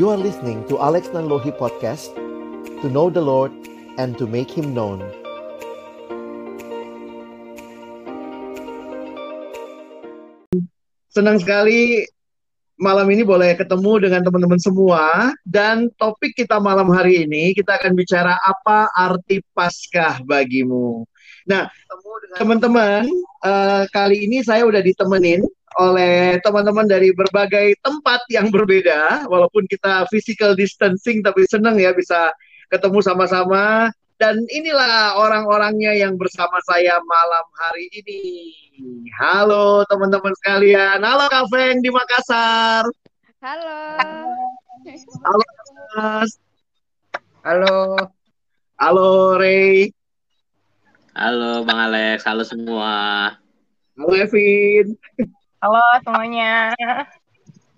You are listening to Alex Nanlohi Podcast To know the Lord and to make Him known Senang sekali malam ini boleh ketemu dengan teman-teman semua dan topik kita malam hari ini kita akan bicara apa arti Paskah bagimu. Nah, teman-teman, uh, kali ini saya udah ditemenin oleh teman-teman dari berbagai tempat yang berbeda, walaupun kita physical distancing, tapi senang ya bisa ketemu sama-sama. Dan inilah orang-orangnya yang bersama saya malam hari ini. Halo teman-teman sekalian. Halo Kak Feng di Makassar. Halo. Halo Mas. Halo. Halo Ray. Halo Bang Alex. Halo semua. Halo Evin. Halo semuanya.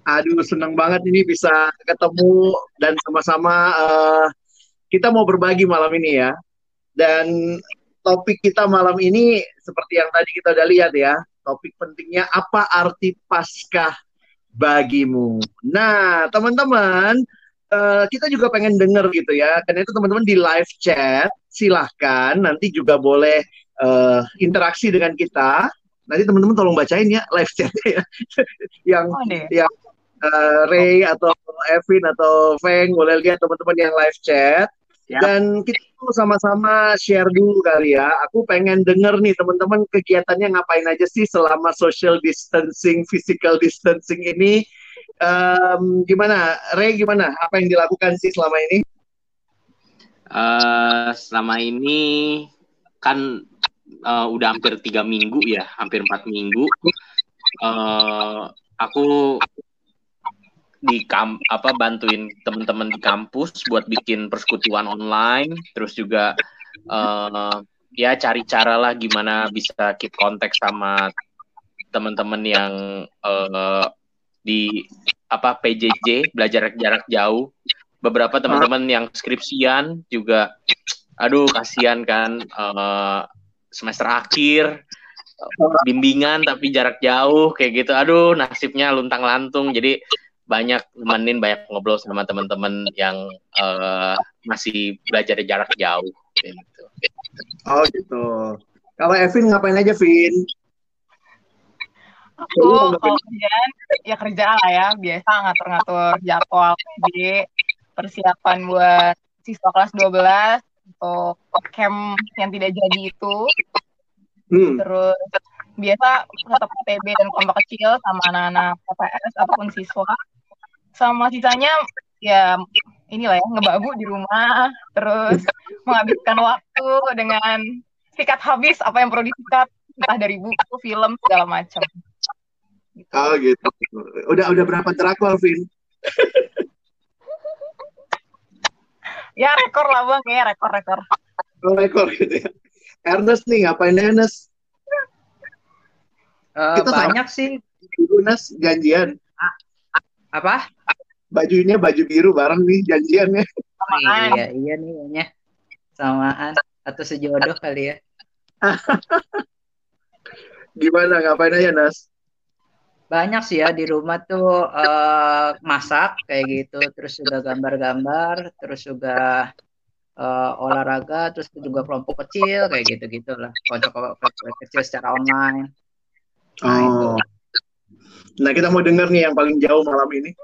Aduh, senang banget ini bisa ketemu dan sama-sama uh, kita mau berbagi malam ini ya. Dan topik kita malam ini seperti yang tadi kita udah lihat ya, topik pentingnya apa arti Paskah bagimu. Nah, teman-teman, uh, kita juga pengen denger gitu ya. Karena itu teman-teman di live chat, silahkan nanti juga boleh uh, interaksi dengan kita. Nanti teman-teman tolong bacain ya live chatnya ya. yang oh, yang uh, Ray atau Evin atau Feng boleh lihat teman-teman yang live chat. Siap. Dan kita sama-sama share dulu kali ya. Aku pengen denger nih teman-teman kegiatannya ngapain aja sih selama social distancing, physical distancing ini. Um, gimana, Ray gimana? Apa yang dilakukan sih selama ini? Uh, selama ini kan uh, udah hampir tiga minggu ya, hampir empat minggu. Uh, aku di kam apa bantuin teman-teman di kampus buat bikin persekutuan online terus juga uh, ya cari cara lah gimana bisa keep kontak sama teman-teman yang uh, di apa PJJ belajar jarak jauh beberapa teman-teman yang skripsian juga aduh kasihan kan uh, semester akhir bimbingan tapi jarak jauh kayak gitu aduh nasibnya luntang lantung jadi banyak nemenin banyak ngobrol sama teman-teman yang uh, masih belajar di jarak jauh gitu. Oh gitu. Kalau Evin ngapain aja, Vin? Aku kemudian ya kerja lah ya, biasa ngatur-ngatur jadwal di persiapan buat siswa kelas 12 untuk camp yang tidak jadi itu. Hmm. Terus biasa tetap PB dan kelompok kecil sama anak-anak PPS ataupun siswa sama sisanya ya inilah ya ngebabu di rumah terus menghabiskan waktu dengan sikat habis apa yang perlu disikat entah dari buku film segala macam gitu. oh gitu udah udah berapa drakor Vin ya rekor lah bang ya rekor rekor oh, rekor gitu ya Ernest nih ngapain Ernest uh, kita banyak sama. sih Ernest janjian apa bajunya baju biru bareng nih janjiannya. Iya, iya nih kayaknya. Samaan atau sejodoh kali ya. Gimana ngapain aja Nas? Banyak sih ya di rumah tuh uh, masak kayak gitu, terus juga gambar-gambar, terus juga uh, olahraga, terus juga kelompok kecil kayak gitu gitulah, kelompok kecil secara online. Nah, oh. itu. Nah kita mau denger nih yang paling jauh malam ini.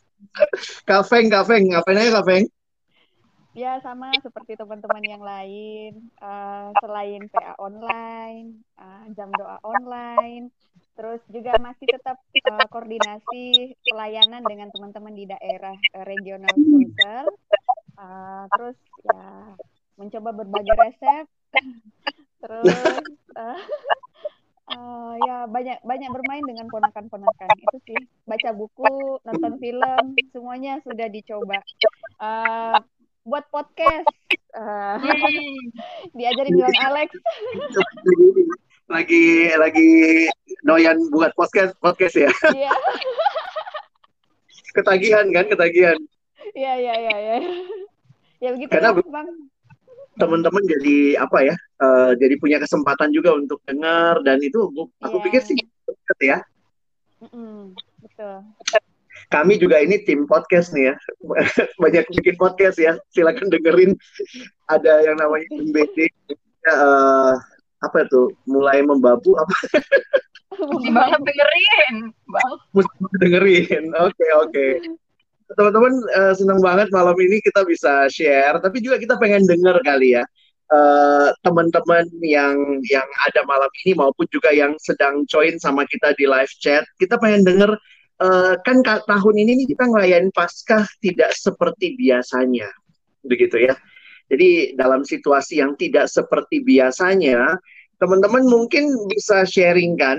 Kafeng, Kafeng, ngapain aja Kafeng? Ya sama seperti teman-teman yang lain, uh, selain PA online, uh, jam doa online, terus juga masih tetap uh, koordinasi pelayanan dengan teman-teman di daerah uh, regional Sulsel, uh, terus ya mencoba berbagai resep, terus uh, Uh, ya banyak banyak bermain dengan ponakan-ponakan. Itu sih baca buku nonton film semuanya sudah dicoba. Uh, buat podcast. Uh, diajarin dengan Alex lagi lagi doyan buat podcast podcast ya iya. ketagihan kan ketagihan iya iya iya ya. ya begitu Karena, bang teman-teman jadi apa ya uh, jadi punya kesempatan juga untuk dengar dan itu aku, aku yeah. pikir sih ya mm betul kami juga ini tim podcast nih ya. Banyak bikin podcast ya. Silakan dengerin ada yang namanya MBD uh, apa itu? Mulai membabu apa? Mesti banget dengerin, Bang. Mesti dengerin. Oke, okay, oke. Okay. Teman-teman uh, senang banget malam ini kita bisa share, tapi juga kita pengen denger kali ya teman teman-teman yang yang ada malam ini maupun juga yang sedang join sama kita di live chat. Kita pengen denger uh, kan tahun ini nih kita ngelayain Paskah tidak seperti biasanya, begitu ya. Jadi dalam situasi yang tidak seperti biasanya, teman-teman mungkin bisa sharing kan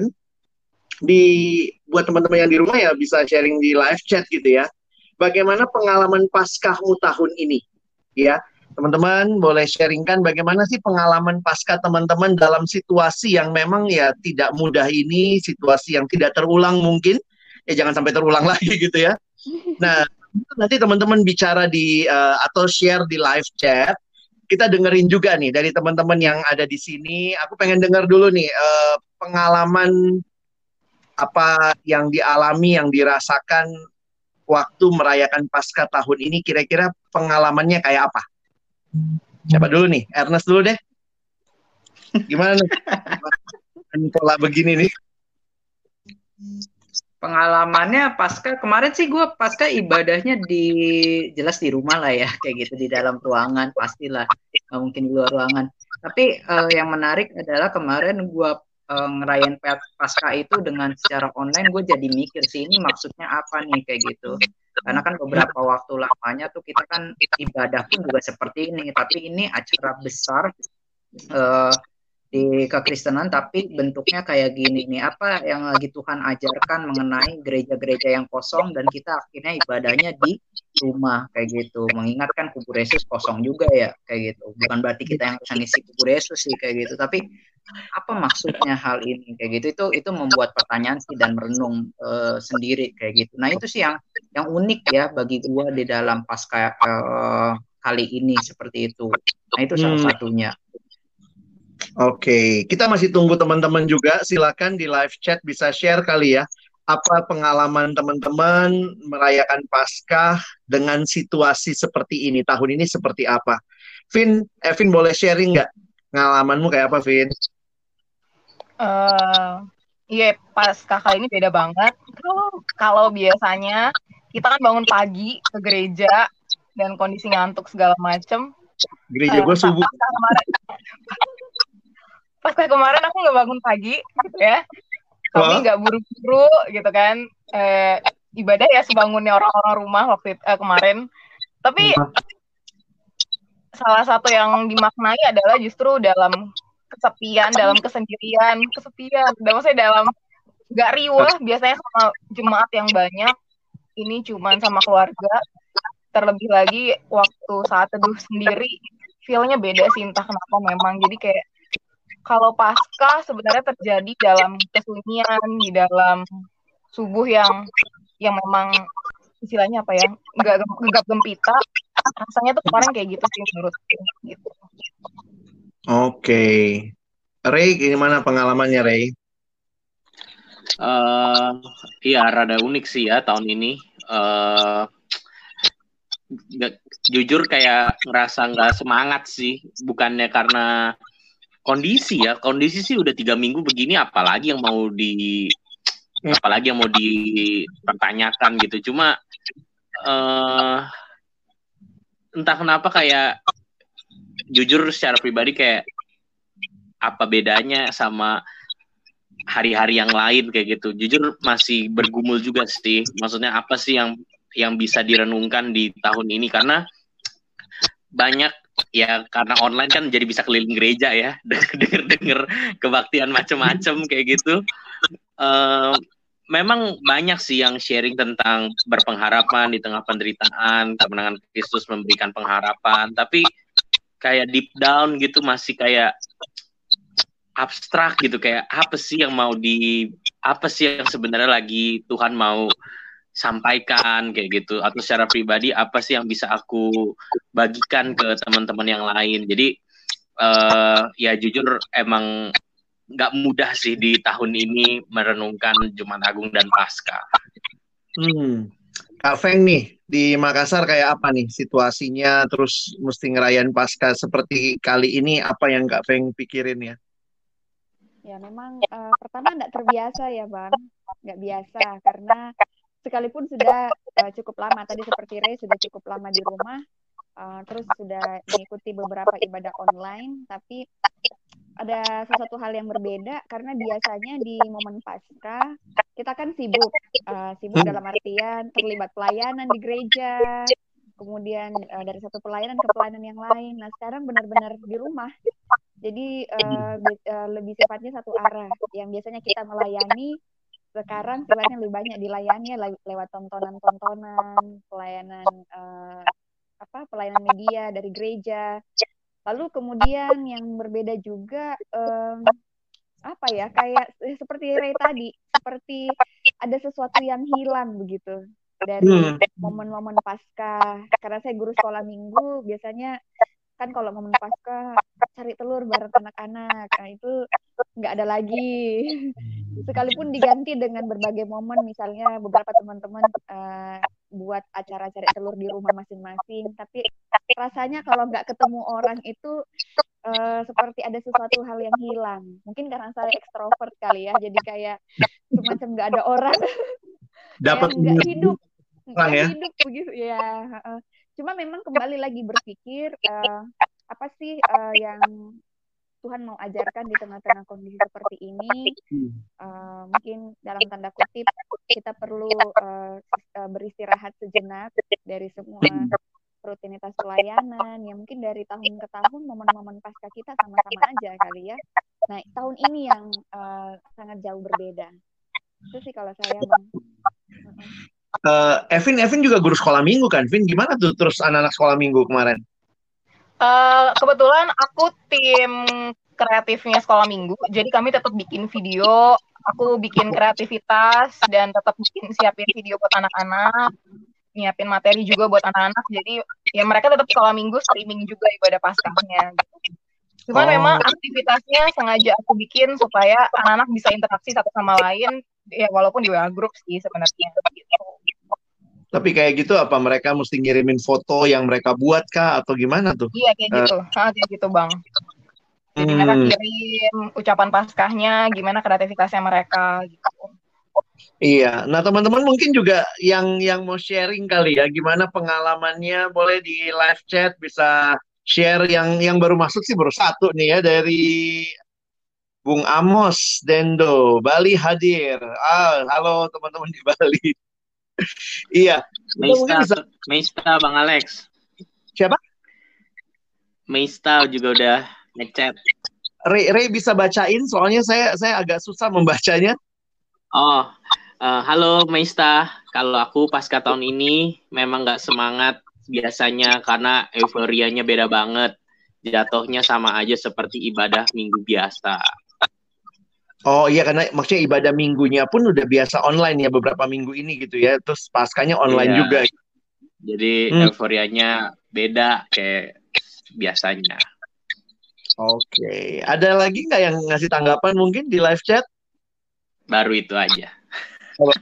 di buat teman-teman yang di rumah ya bisa sharing di live chat gitu ya. Bagaimana pengalaman Paskahmu tahun ini? Ya, Teman-teman boleh sharingkan bagaimana sih pengalaman pasca teman-teman dalam situasi yang memang ya tidak mudah ini, situasi yang tidak terulang mungkin. Ya jangan sampai terulang lagi gitu ya. Nah, nanti teman-teman bicara di uh, atau share di live chat. Kita dengerin juga nih dari teman-teman yang ada di sini. Aku pengen dengar dulu nih uh, pengalaman apa yang dialami, yang dirasakan waktu merayakan pasca tahun ini kira-kira pengalamannya kayak apa? Siapa dulu nih? Ernest dulu deh. Gimana nih? Pola begini nih. Pengalamannya pasca kemarin sih gue pasca ibadahnya di jelas di rumah lah ya kayak gitu di dalam ruangan pastilah nggak mungkin di luar ruangan. Tapi uh, yang menarik adalah kemarin gue uh, ngerayain pasca itu dengan secara online gue jadi mikir sih ini maksudnya apa nih kayak gitu karena kan beberapa waktu lamanya tuh kita kan ibadah pun juga seperti ini tapi ini acara besar uh, di kekristenan tapi bentuknya kayak gini nih. Apa yang lagi Tuhan ajarkan mengenai gereja-gereja yang kosong dan kita akhirnya ibadahnya di rumah kayak gitu. Mengingatkan kubur Yesus kosong juga ya kayak gitu. Bukan berarti kita yang harus ngisi kubur Yesus sih kayak gitu. Tapi apa maksudnya hal ini kayak gitu? Itu itu membuat pertanyaan sih dan merenung uh, sendiri kayak gitu. Nah itu sih yang yang unik ya bagi gua di dalam pasca uh, kali ini seperti itu. Nah itu salah hmm. satunya Oke, kita masih tunggu teman-teman juga. Silakan di live chat bisa share kali ya. Apa pengalaman teman-teman merayakan Paskah dengan situasi seperti ini? Tahun ini seperti apa? Vin, Evin boleh sharing nggak? Pengalamanmu kayak apa, Vin? Uh, iya, Paskah kali ini beda banget. Kalau biasanya kita kan bangun pagi ke gereja dan kondisi ngantuk segala macem. Gereja gue subuh pas kayak kemarin aku nggak bangun pagi gitu ya. Tapi nggak buru-buru gitu kan. Eh, ibadah ya sebangunnya orang-orang rumah waktu itu, eh, kemarin. Tapi salah satu yang dimaknai adalah justru dalam kesepian dalam kesendirian. Kesepian. Dan maksudnya dalam nggak riuh biasanya sama jemaat yang banyak. Ini cuman sama keluarga. Terlebih lagi waktu saat teduh sendiri feelnya beda sih entah kenapa memang. Jadi kayak kalau pasca sebenarnya terjadi dalam kesunyian di dalam subuh yang yang memang istilahnya apa ya nggak gegap gempita rasanya tuh kemarin kayak gitu sih menurut gitu. Oke, okay. Ray gimana pengalamannya Ray? Uh, iya rada unik sih ya tahun ini. Uh, gak, jujur kayak ngerasa nggak semangat sih, bukannya karena kondisi ya kondisi sih udah tiga minggu begini apalagi yang mau di apalagi yang mau dipertanyakan gitu. Cuma uh, entah kenapa kayak jujur secara pribadi kayak apa bedanya sama hari-hari yang lain kayak gitu. Jujur masih bergumul juga sih maksudnya apa sih yang yang bisa direnungkan di tahun ini. Karena banyak ya karena online kan jadi bisa keliling gereja ya. Denger denger kebaktian macem-macem kayak gitu. Uh, memang banyak sih yang sharing tentang berpengharapan di tengah penderitaan kemenangan Kristus memberikan pengharapan. Tapi kayak deep down gitu masih kayak abstrak gitu. Kayak apa sih yang mau di apa sih yang sebenarnya lagi Tuhan mau sampaikan kayak gitu atau secara pribadi apa sih yang bisa aku bagikan ke teman-teman yang lain jadi uh, ya jujur emang nggak mudah sih di tahun ini merenungkan Jumat Agung dan Pasca. Hmm. Kak Feng nih di Makassar kayak apa nih situasinya terus mesti ngerayain Paskah seperti kali ini apa yang Kak Feng pikirin ya? Ya memang uh, pertama nggak terbiasa ya bang, nggak biasa karena sekalipun sudah uh, cukup lama tadi seperti Ray sudah cukup lama di rumah, uh, terus sudah mengikuti beberapa ibadah online, tapi ada sesuatu hal yang berbeda karena biasanya di momen pasca kita kan sibuk, uh, sibuk dalam artian terlibat pelayanan di gereja, kemudian uh, dari satu pelayanan ke pelayanan yang lain. Nah sekarang benar-benar di rumah, jadi uh, lebih sifatnya satu arah. Yang biasanya kita melayani sekarang sifatnya lebih banyak dilayani lewat tontonan-tontonan, pelayanan uh, apa pelayanan media dari gereja Lalu kemudian yang berbeda juga um, apa ya kayak eh, seperti Ray tadi seperti ada sesuatu yang hilang begitu dari hmm. momen-momen pasca karena saya guru sekolah minggu biasanya kan kalau momen pasca cari telur bareng anak-anak. Nah itu nggak ada lagi. Sekalipun diganti dengan berbagai momen misalnya beberapa teman-teman uh, buat acara cari telur di rumah masing-masing. Tapi rasanya kalau nggak ketemu orang itu uh, seperti ada sesuatu hal yang hilang. Mungkin karena saya ekstrovert kali ya jadi kayak semacam nggak ada orang. Dapat nggak hidup. Nggak ya? hidup begitu. Ya uh, Cuma memang kembali lagi berpikir uh, apa sih uh, yang Tuhan mau ajarkan di tengah-tengah kondisi seperti ini. Uh, mungkin dalam tanda kutip kita perlu uh, beristirahat sejenak dari semua rutinitas pelayanan. Ya mungkin dari tahun ke tahun momen-momen pasca kita sama-sama aja kali ya. Nah tahun ini yang uh, sangat jauh berbeda. Itu sih kalau saya bang. Uh, Evin, Evin juga guru sekolah minggu kan, Vin? Gimana tuh terus anak-anak sekolah minggu kemarin? Uh, kebetulan aku tim kreatifnya sekolah minggu, jadi kami tetap bikin video, aku bikin kreativitas dan tetap bikin siapin video buat anak-anak, nyiapin materi juga buat anak-anak. Jadi ya mereka tetap sekolah minggu streaming juga ibadah paskahnya. Gitu. Cuman oh. memang aktivitasnya sengaja aku bikin supaya anak-anak bisa interaksi satu sama lain, ya walaupun di WA group sih sebenarnya. Gitu. Tapi kayak gitu apa mereka mesti ngirimin foto yang mereka buat kah atau gimana tuh? Iya kayak uh, gitu, ah, kayak gitu bang. Jadi hmm. mereka kirim ucapan paskahnya, gimana kreativitasnya mereka gitu. Iya, nah teman-teman mungkin juga yang yang mau sharing kali ya, gimana pengalamannya boleh di live chat bisa share yang yang baru masuk sih baru satu nih ya dari Bung Amos Dendo Bali hadir. Ah, halo teman-teman di Bali iya. Meista, bisa... Meista Bang Alex. Siapa? Meista juga udah ngechat. Ray, Ray bisa bacain soalnya saya saya agak susah membacanya. Oh, uh, halo Meista. Kalau aku pasca tahun ini memang nggak semangat biasanya karena euforianya beda banget. Jatuhnya sama aja seperti ibadah minggu biasa. Oh iya karena maksudnya ibadah minggunya pun udah biasa online ya beberapa minggu ini gitu ya. Terus paskanya online iya. juga. Jadi hmm. euforianya beda kayak biasanya. Oke, okay. ada lagi nggak yang ngasih tanggapan mungkin di live chat? Baru itu aja. Oke.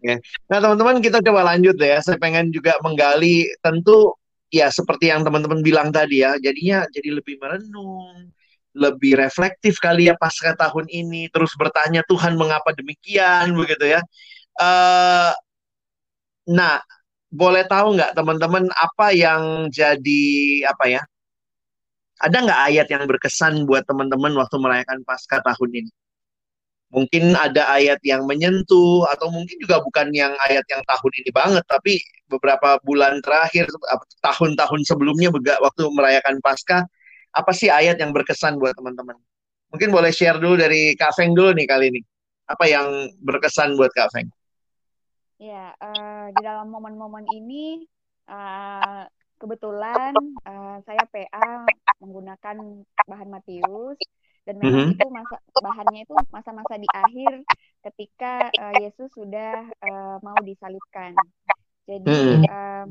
Okay. Nah teman-teman kita coba lanjut ya. Saya pengen juga menggali tentu ya seperti yang teman-teman bilang tadi ya. Jadinya jadi lebih merenung, lebih reflektif kali ya pasca tahun ini terus bertanya Tuhan mengapa demikian? begitu ya. Uh, nah boleh tahu nggak teman-teman apa yang jadi apa ya ada nggak ayat yang berkesan buat teman-teman waktu merayakan pasca tahun ini? Mungkin ada ayat yang menyentuh atau mungkin juga bukan yang ayat yang tahun ini banget tapi beberapa bulan terakhir tahun-tahun sebelumnya waktu merayakan pasca apa sih ayat yang berkesan buat teman-teman? Mungkin boleh share dulu dari Kak Feng dulu nih kali ini. Apa yang berkesan buat Kak Feng? Ya, uh, di dalam momen-momen ini uh, kebetulan uh, saya PA menggunakan bahan Matius dan memang mm -hmm. itu masa bahannya itu masa-masa di akhir ketika uh, Yesus sudah uh, mau disalibkan. Jadi mm -hmm. uh,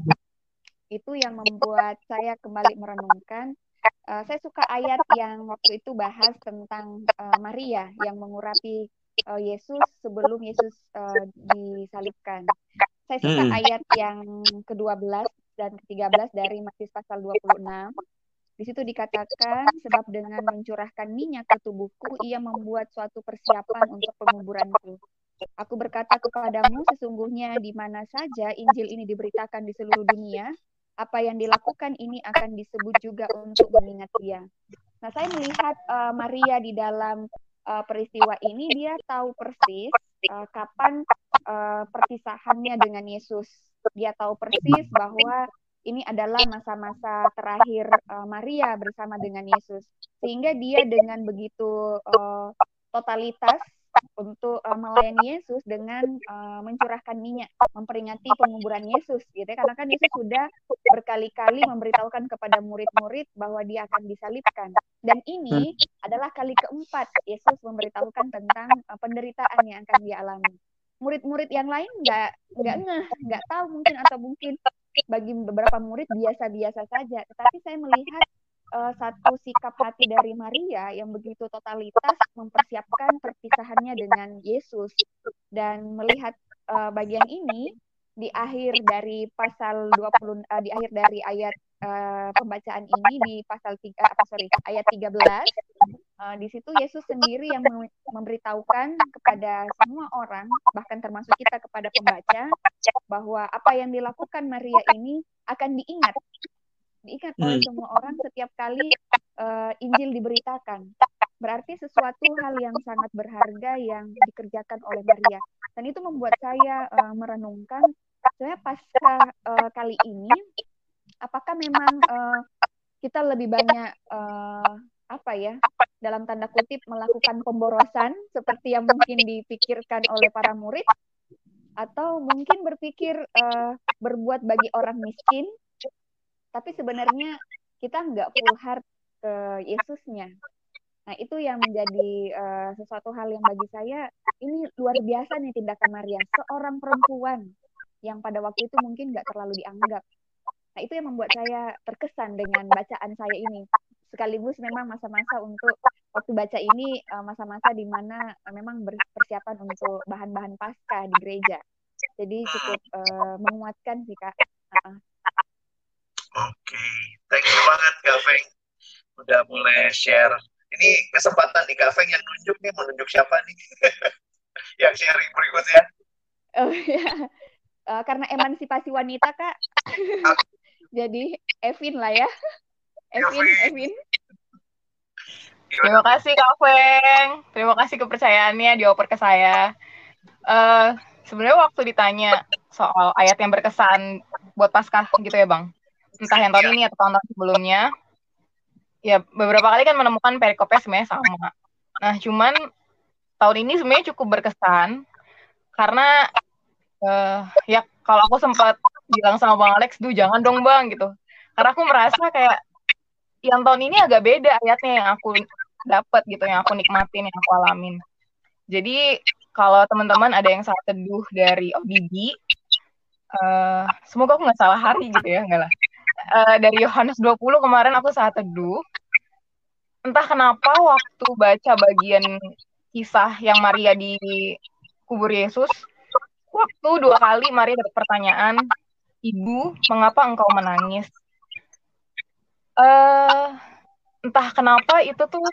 itu yang membuat saya kembali merenungkan uh, saya suka ayat yang waktu itu bahas tentang uh, Maria yang mengurapi uh, Yesus sebelum Yesus uh, disalibkan. Saya suka Hmm. ayat yang ke-12 dan ke-13 dari Matius pasal 26. Di situ dikatakan, sebab dengan mencurahkan minyak ke tubuhku, ia membuat suatu persiapan untuk penguburanku. Aku berkata kepadamu, sesungguhnya di mana saja Injil ini diberitakan di seluruh dunia, apa yang dilakukan ini akan disebut juga untuk mengingat dia. Nah, saya melihat uh, Maria di dalam uh, peristiwa ini, dia tahu persis uh, kapan uh, perpisahannya dengan Yesus. Dia tahu persis bahwa ini adalah masa-masa terakhir uh, Maria bersama dengan Yesus, sehingga dia dengan begitu uh, totalitas untuk uh, melayani Yesus dengan uh, mencurahkan minyak, memperingati penguburan Yesus, gitu ya. Karena kan Yesus sudah berkali-kali memberitahukan kepada murid-murid bahwa dia akan disalibkan. Dan ini adalah kali keempat Yesus memberitahukan tentang uh, penderitaan yang akan dia alami. Murid-murid yang lain nggak nggak ngeh, nggak tahu mungkin atau mungkin bagi beberapa murid biasa-biasa saja. Tetapi saya melihat uh, satu sikap hati dari Maria yang begitu totalitas mempersiapkan perpisahannya dengan Yesus dan melihat uh, bagian ini di akhir dari pasal 20 uh, di akhir dari ayat uh, pembacaan ini di pasal 3 apa sorry ayat 13 uh, di situ Yesus sendiri yang memberitahukan kepada semua orang bahkan termasuk kita kepada pembaca bahwa apa yang dilakukan Maria ini akan diingat diingat oleh semua orang setiap kali uh, Injil diberitakan. Berarti sesuatu hal yang sangat berharga yang dikerjakan oleh Maria. Dan itu membuat saya uh, merenungkan, saya pasca uh, kali ini, apakah memang uh, kita lebih banyak uh, apa ya dalam tanda kutip melakukan pemborosan seperti yang mungkin dipikirkan oleh para murid atau mungkin berpikir uh, berbuat bagi orang miskin tapi sebenarnya kita nggak full heart ke Yesusnya. Nah itu yang menjadi uh, sesuatu hal yang bagi saya ini luar biasa nih tindakan Maria, seorang perempuan yang pada waktu itu mungkin nggak terlalu dianggap. Nah itu yang membuat saya terkesan dengan bacaan saya ini. Sekaligus memang masa-masa untuk waktu baca ini masa-masa di mana memang persiapan untuk bahan-bahan pasca di gereja. Jadi cukup uh, menguatkan sih kak. Uh -uh. Oke, okay. thank you banget Kak Feng. Udah mulai share. Ini kesempatan nih Kak Feng yang nunjuk nih, mau nunjuk siapa nih? yang sharing berikutnya. Oh ya, uh, karena emansipasi wanita Kak. Jadi Evin lah ya. Evin, Evin. Terima kasih Kak Feng. Terima kasih kepercayaannya dioper ke saya. Uh, Sebenarnya waktu ditanya soal ayat yang berkesan buat Paskah gitu ya Bang entah yang tahun ini atau tahun-tahun sebelumnya. Ya beberapa kali kan menemukan perikopnya sebenarnya sama. Nah cuman tahun ini sebenarnya cukup berkesan karena uh, ya kalau aku sempat bilang sama bang Alex duh jangan dong bang gitu. Karena aku merasa kayak yang tahun ini agak beda ayatnya yang aku dapat gitu yang aku nikmatin yang aku alamin. Jadi kalau teman-teman ada yang saat teduh dari ODB uh, semoga aku nggak salah hari gitu ya enggak lah uh, dari Yohanes 20 kemarin aku saat teduh. Entah kenapa waktu baca bagian kisah yang Maria di kubur Yesus, waktu dua kali Maria dapat pertanyaan, Ibu, mengapa engkau menangis? Uh, entah kenapa itu tuh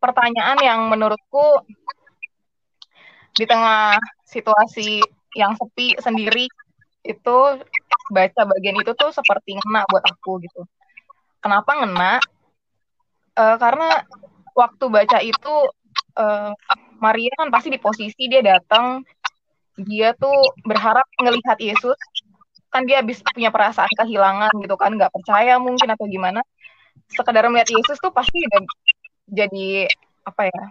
pertanyaan yang menurutku di tengah situasi yang sepi sendiri itu baca bagian itu tuh seperti ngena buat aku gitu. Kenapa ngena? Uh, karena waktu baca itu uh, Maria kan pasti di posisi dia datang, dia tuh berharap ngelihat Yesus, kan dia habis punya perasaan kehilangan gitu kan, nggak percaya mungkin atau gimana. Sekedar melihat Yesus tuh pasti udah jadi apa ya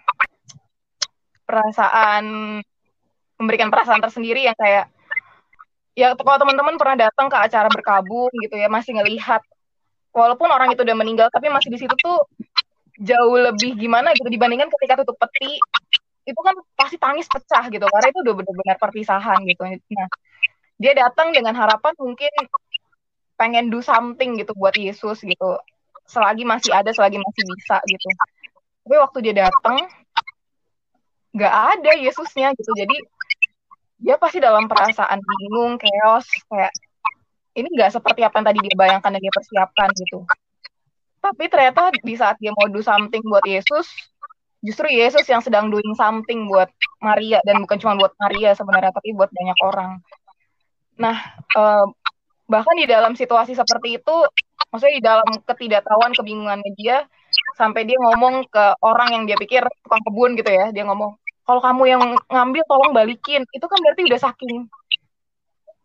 perasaan memberikan perasaan tersendiri yang kayak ya kalau teman-teman pernah datang ke acara berkabung gitu ya masih ngelihat. Walaupun orang itu udah meninggal tapi masih di situ tuh jauh lebih gimana gitu dibandingkan ketika tutup peti. Itu kan pasti tangis pecah gitu karena itu udah benar-benar perpisahan gitu. Nah dia datang dengan harapan mungkin pengen do something gitu buat Yesus gitu. Selagi masih ada selagi masih bisa gitu. Tapi waktu dia datang nggak ada Yesusnya gitu. Jadi dia pasti dalam perasaan bingung, chaos, kayak ini nggak seperti apa yang tadi dia bayangkan dan dia persiapkan gitu. Tapi ternyata di saat dia mau do something buat Yesus, justru Yesus yang sedang doing something buat Maria dan bukan cuma buat Maria sebenarnya, tapi buat banyak orang. Nah, uh, bahkan di dalam situasi seperti itu, maksudnya di dalam ketidaktahuan, kebingungannya dia, sampai dia ngomong ke orang yang dia pikir tukang kebun gitu ya, dia ngomong, kalau kamu yang ngambil tolong balikin. Itu kan berarti udah saking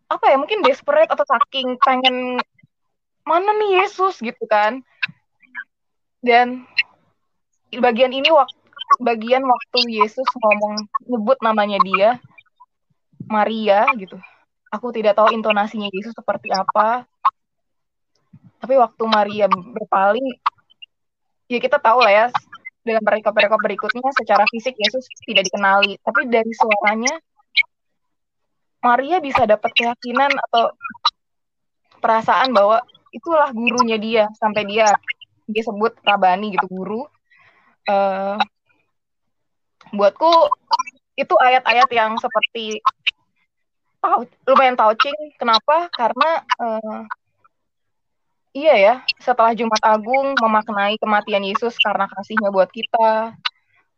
apa ya mungkin desperate atau saking pengen mana nih Yesus? gitu kan. Dan bagian ini waktu bagian waktu Yesus ngomong nyebut namanya dia Maria gitu. Aku tidak tahu intonasinya Yesus seperti apa. Tapi waktu Maria berpaling ya kita tahu lah ya dengan perikop-perikop berikutnya secara fisik Yesus tidak dikenali, tapi dari suaranya Maria bisa dapat keyakinan atau perasaan bahwa itulah gurunya dia sampai dia dia sebut Rabani gitu guru. Uh, buatku itu ayat-ayat yang seperti tahu lumayan touching. Kenapa? Karena uh, Iya ya, setelah Jumat Agung memaknai kematian Yesus karena kasihnya buat kita,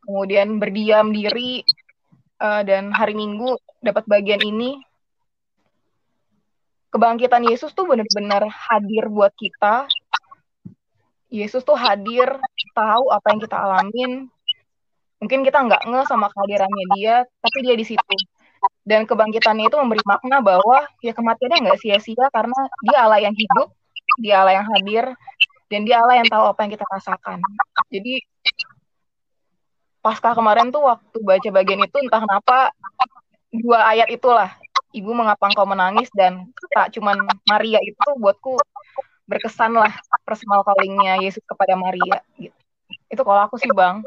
kemudian berdiam diri, uh, dan hari Minggu dapat bagian ini, kebangkitan Yesus tuh benar-benar hadir buat kita. Yesus tuh hadir, tahu apa yang kita alamin. Mungkin kita nggak nge sama kehadirannya dia, tapi dia di situ. Dan kebangkitannya itu memberi makna bahwa ya kematiannya nggak sia-sia karena dia Allah yang hidup, dia Allah yang hadir dan dia Allah yang tahu apa yang kita rasakan jadi pasca kemarin tuh waktu baca bagian itu entah kenapa dua ayat itulah ibu mengapa engkau menangis dan tak cuman Maria itu buatku berkesan lah personal callingnya Yesus kepada Maria gitu itu kalau aku sih bang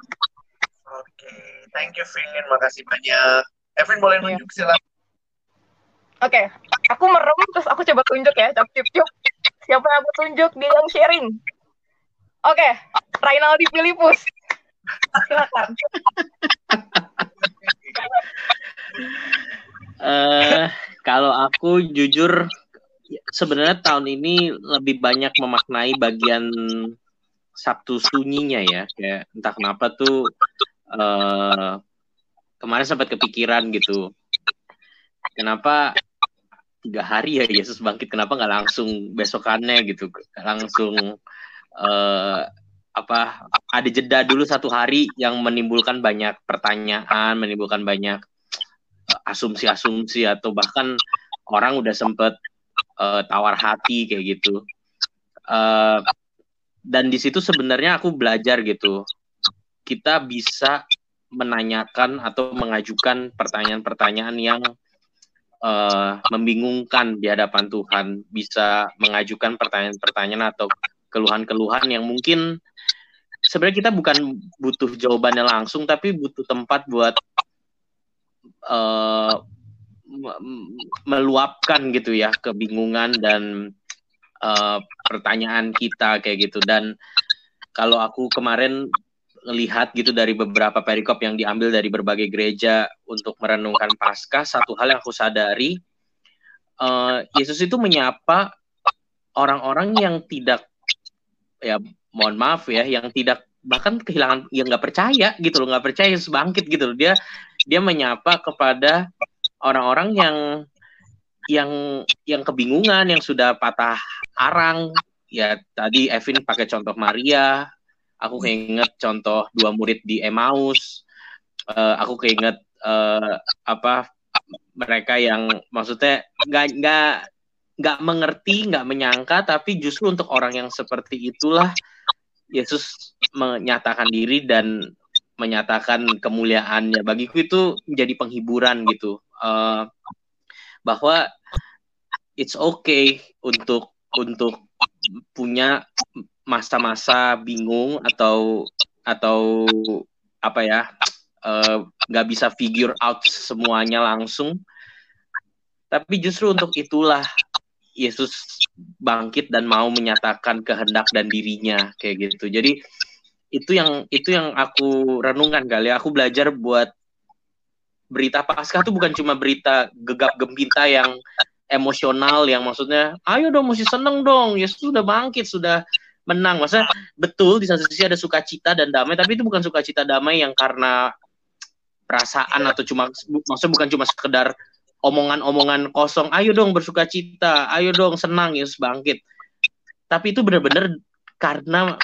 oke okay. thank you Vin makasih banyak Evan boleh iya. nunjuk yeah. silakan oke okay. aku merem terus aku coba tunjuk ya cop cip cip Siapa yang aku tunjuk dia yang sharing? Oke, okay, Rainaldi Filipus. Silakan. uh, kalau aku jujur sebenarnya tahun ini lebih banyak memaknai bagian Sabtu sunyinya ya kayak entah kenapa tuh uh, kemarin sempat kepikiran gitu kenapa tiga hari ya Yesus bangkit. Kenapa nggak langsung besokannya gitu? Langsung uh, apa ada jeda dulu satu hari yang menimbulkan banyak pertanyaan menimbulkan banyak eh, asumsi-asumsi atau bahkan orang udah sempet uh, tawar hati kayak gitu. Uh, dan di situ sebenarnya aku belajar gitu. Kita bisa menanyakan atau mengajukan pertanyaan-pertanyaan yang uh, membingungkan di hadapan Tuhan, bisa mengajukan pertanyaan-pertanyaan atau keluhan-keluhan yang mungkin sebenarnya kita bukan butuh jawabannya langsung, tapi butuh tempat buat uh, meluapkan gitu ya kebingungan dan uh, pertanyaan kita kayak gitu. Dan kalau aku kemarin lihat gitu dari beberapa perikop yang diambil dari berbagai gereja untuk merenungkan pasca satu hal yang aku sadari uh, Yesus itu menyapa orang-orang yang tidak ya mohon maaf ya yang tidak bahkan kehilangan yang nggak percaya gitu loh nggak percaya Yesus bangkit gitu loh. Dia dia menyapa kepada orang-orang yang yang yang kebingungan yang sudah patah arang. Ya tadi Evin pakai contoh Maria aku keinget contoh dua murid di Emmaus. Uh, aku keinget uh, apa mereka yang maksudnya nggak nggak nggak mengerti nggak menyangka tapi justru untuk orang yang seperti itulah Yesus menyatakan diri dan menyatakan kemuliaannya. Bagiku itu menjadi penghiburan gitu. Uh, bahwa it's okay untuk untuk punya masa-masa bingung atau atau apa ya eh, nggak uh, bisa figure out semuanya langsung. Tapi justru untuk itulah Yesus bangkit dan mau menyatakan kehendak dan dirinya kayak gitu. Jadi itu yang itu yang aku renungkan kali aku belajar buat berita pasca tuh bukan cuma berita gegap gempita yang emosional yang maksudnya ayo dong mesti seneng dong. Yesus sudah bangkit sudah menang. Masa betul di satu sisi ada sukacita dan damai tapi itu bukan sukacita damai yang karena perasaan atau cuma maksudnya bukan cuma sekedar omongan-omongan kosong ayo dong bersukacita ayo dong senang Yesus bangkit. Tapi itu benar-benar karena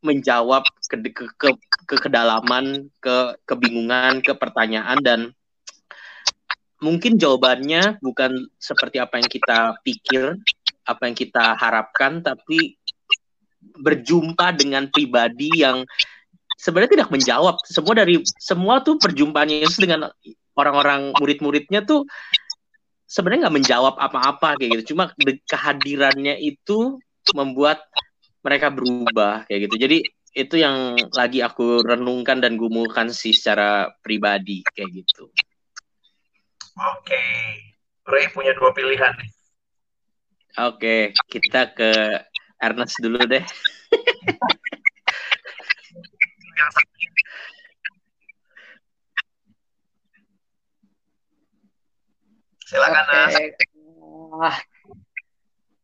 menjawab ke ke, ke, ke kedalaman, ke kebingungan, ke pertanyaan dan mungkin jawabannya bukan seperti apa yang kita pikir, apa yang kita harapkan, tapi berjumpa dengan pribadi yang sebenarnya tidak menjawab. Semua dari semua tuh perjumpaan Yesus dengan orang-orang murid-muridnya tuh sebenarnya nggak menjawab apa-apa kayak gitu. Cuma kehadirannya itu membuat mereka berubah kayak gitu. Jadi itu yang lagi aku renungkan dan gumulkan sih secara pribadi kayak gitu. Oke, Ray punya dua pilihan nih. Oke, kita ke Ernest dulu deh. Silakan okay. Nas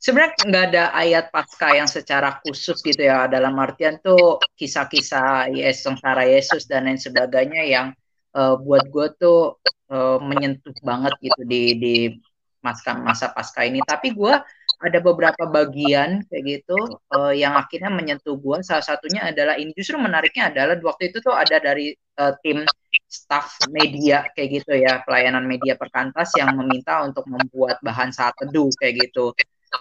sebenarnya nggak ada ayat pasca yang secara khusus gitu ya dalam artian tuh kisah-kisah Yesus sengsara Yesus dan lain sebagainya yang uh, buat gue tuh uh, menyentuh banget gitu di di masa masa pasca ini tapi gue ada beberapa bagian kayak gitu uh, yang akhirnya menyentuh gue salah satunya adalah ini justru menariknya adalah waktu itu tuh ada dari uh, tim staff media kayak gitu ya pelayanan media perkantas yang meminta untuk membuat bahan saat teduh kayak gitu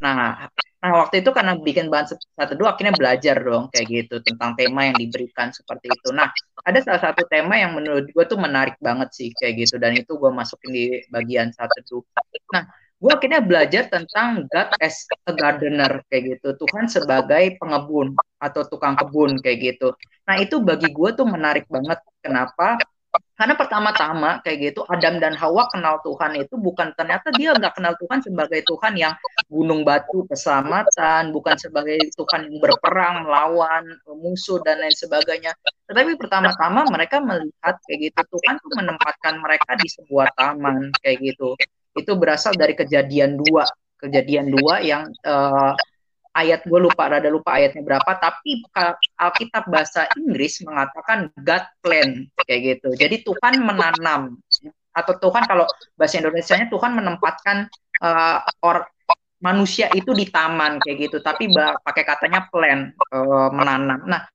Nah, nah waktu itu karena bikin bahan satu dua akhirnya belajar dong kayak gitu tentang tema yang diberikan seperti itu. Nah, ada salah satu tema yang menurut gue tuh menarik banget sih kayak gitu dan itu gue masukin di bagian satu dua. Nah, gue akhirnya belajar tentang God as a gardener kayak gitu. Tuhan sebagai pengebun atau tukang kebun kayak gitu. Nah, itu bagi gue tuh menarik banget. Kenapa? Karena pertama-tama kayak gitu Adam dan Hawa kenal Tuhan itu bukan ternyata dia nggak kenal Tuhan sebagai Tuhan yang gunung batu keselamatan, bukan sebagai Tuhan yang berperang melawan musuh dan lain sebagainya. Tetapi pertama-tama mereka melihat kayak gitu Tuhan tuh menempatkan mereka di sebuah taman kayak gitu. Itu berasal dari kejadian dua, kejadian dua yang uh, ayat gue lupa rada lupa ayatnya berapa tapi Alkitab bahasa Inggris mengatakan God plan kayak gitu. Jadi Tuhan menanam. Atau Tuhan kalau bahasa Indonesia-nya Tuhan menempatkan uh, or manusia itu di taman kayak gitu. Tapi pakai katanya plan uh, menanam. Nah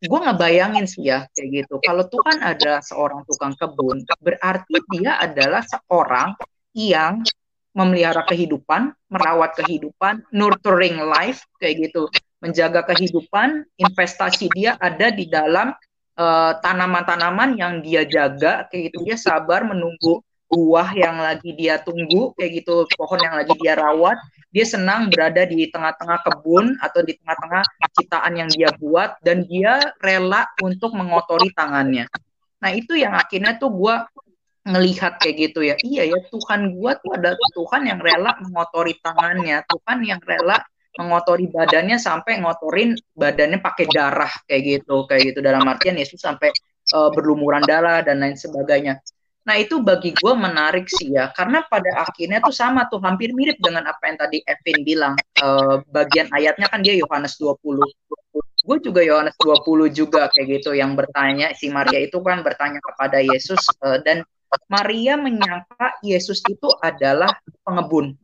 gue ngebayangin sih ya kayak gitu. Kalau Tuhan ada seorang tukang kebun berarti dia adalah seorang yang memelihara kehidupan, merawat kehidupan, nurturing life kayak gitu, menjaga kehidupan, investasi dia ada di dalam eh, tanaman-tanaman yang dia jaga kayak gitu, dia sabar menunggu buah yang lagi dia tunggu kayak gitu, pohon yang lagi dia rawat, dia senang berada di tengah-tengah kebun atau di tengah-tengah ciptaan yang dia buat dan dia rela untuk mengotori tangannya. Nah itu yang akhirnya tuh gue ngelihat kayak gitu ya. Iya ya Tuhan gua tuh ada Tuhan yang rela mengotori tangannya Tuhan yang rela mengotori badannya sampai ngotorin badannya pakai darah kayak gitu kayak gitu. Dalam artian Yesus sampai uh, berlumuran darah dan lain sebagainya. Nah itu bagi gue menarik sih ya karena pada akhirnya tuh sama tuh hampir mirip dengan apa yang tadi Evin bilang uh, bagian ayatnya kan dia Yohanes 20 gue juga Yohanes 20 juga kayak gitu yang bertanya si Maria itu kan bertanya kepada Yesus uh, dan Maria menyangka Yesus itu adalah pengebun.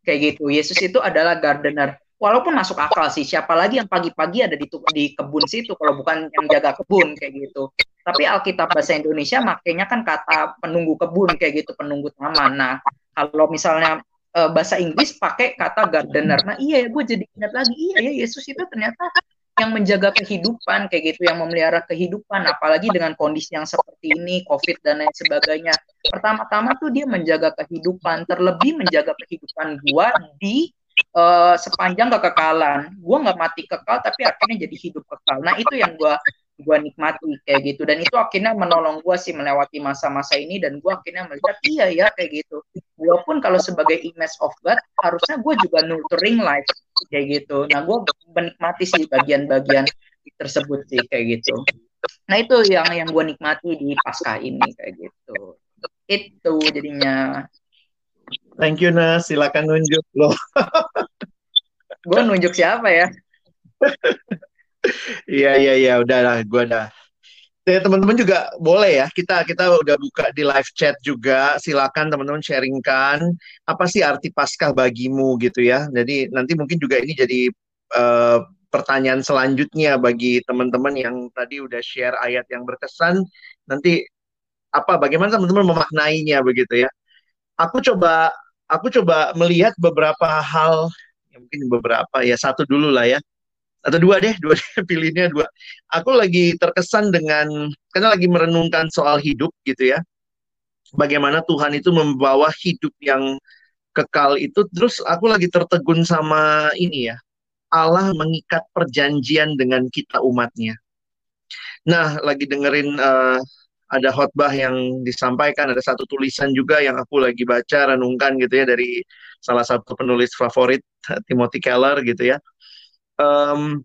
Kayak gitu. Yesus itu adalah gardener. Walaupun masuk akal sih, siapa lagi yang pagi-pagi ada di, di kebun situ kalau bukan yang jaga kebun kayak gitu. Tapi Alkitab bahasa Indonesia makanya kan kata penunggu kebun kayak gitu, penunggu taman. Nah, kalau misalnya uh, bahasa Inggris pakai kata gardener. Nah, iya ya gue jadi ingat lagi, iya ya Yesus itu ternyata yang menjaga kehidupan kayak gitu, yang memelihara kehidupan, apalagi dengan kondisi yang seperti ini, COVID dan lain sebagainya. Pertama-tama tuh dia menjaga kehidupan, terlebih menjaga kehidupan gua di uh, sepanjang kekekalan. Gua nggak mati kekal, tapi akhirnya jadi hidup kekal. Nah itu yang gua gue nikmati kayak gitu dan itu akhirnya menolong gue sih melewati masa-masa ini dan gue akhirnya melihat iya ya kayak gitu walaupun kalau sebagai image of God harusnya gue juga nurturing life kayak gitu nah gue menikmati sih bagian-bagian tersebut sih kayak gitu nah itu yang yang gue nikmati di pasca ini kayak gitu Itu jadinya. Thank you Nas, silakan nunjuk loh. gue nunjuk siapa ya? Iya iya iya. Udah lah gue dah. Ya, teman-teman juga boleh ya. Kita kita udah buka di live chat juga. Silakan teman-teman sharingkan. Apa sih arti paskah bagimu gitu ya? Jadi nanti mungkin juga ini jadi uh, pertanyaan selanjutnya bagi teman-teman yang tadi udah share ayat yang berkesan. Nanti apa bagaimana teman-teman memaknainya begitu ya? Aku coba aku coba melihat beberapa hal. Ya mungkin beberapa ya. Satu dulu lah ya atau dua deh, dua deh, pilihnya dua. Aku lagi terkesan dengan karena lagi merenungkan soal hidup gitu ya. Bagaimana Tuhan itu membawa hidup yang kekal itu terus aku lagi tertegun sama ini ya. Allah mengikat perjanjian dengan kita umatnya. Nah, lagi dengerin uh, ada khotbah yang disampaikan, ada satu tulisan juga yang aku lagi baca renungkan gitu ya dari salah satu penulis favorit Timothy Keller gitu ya um,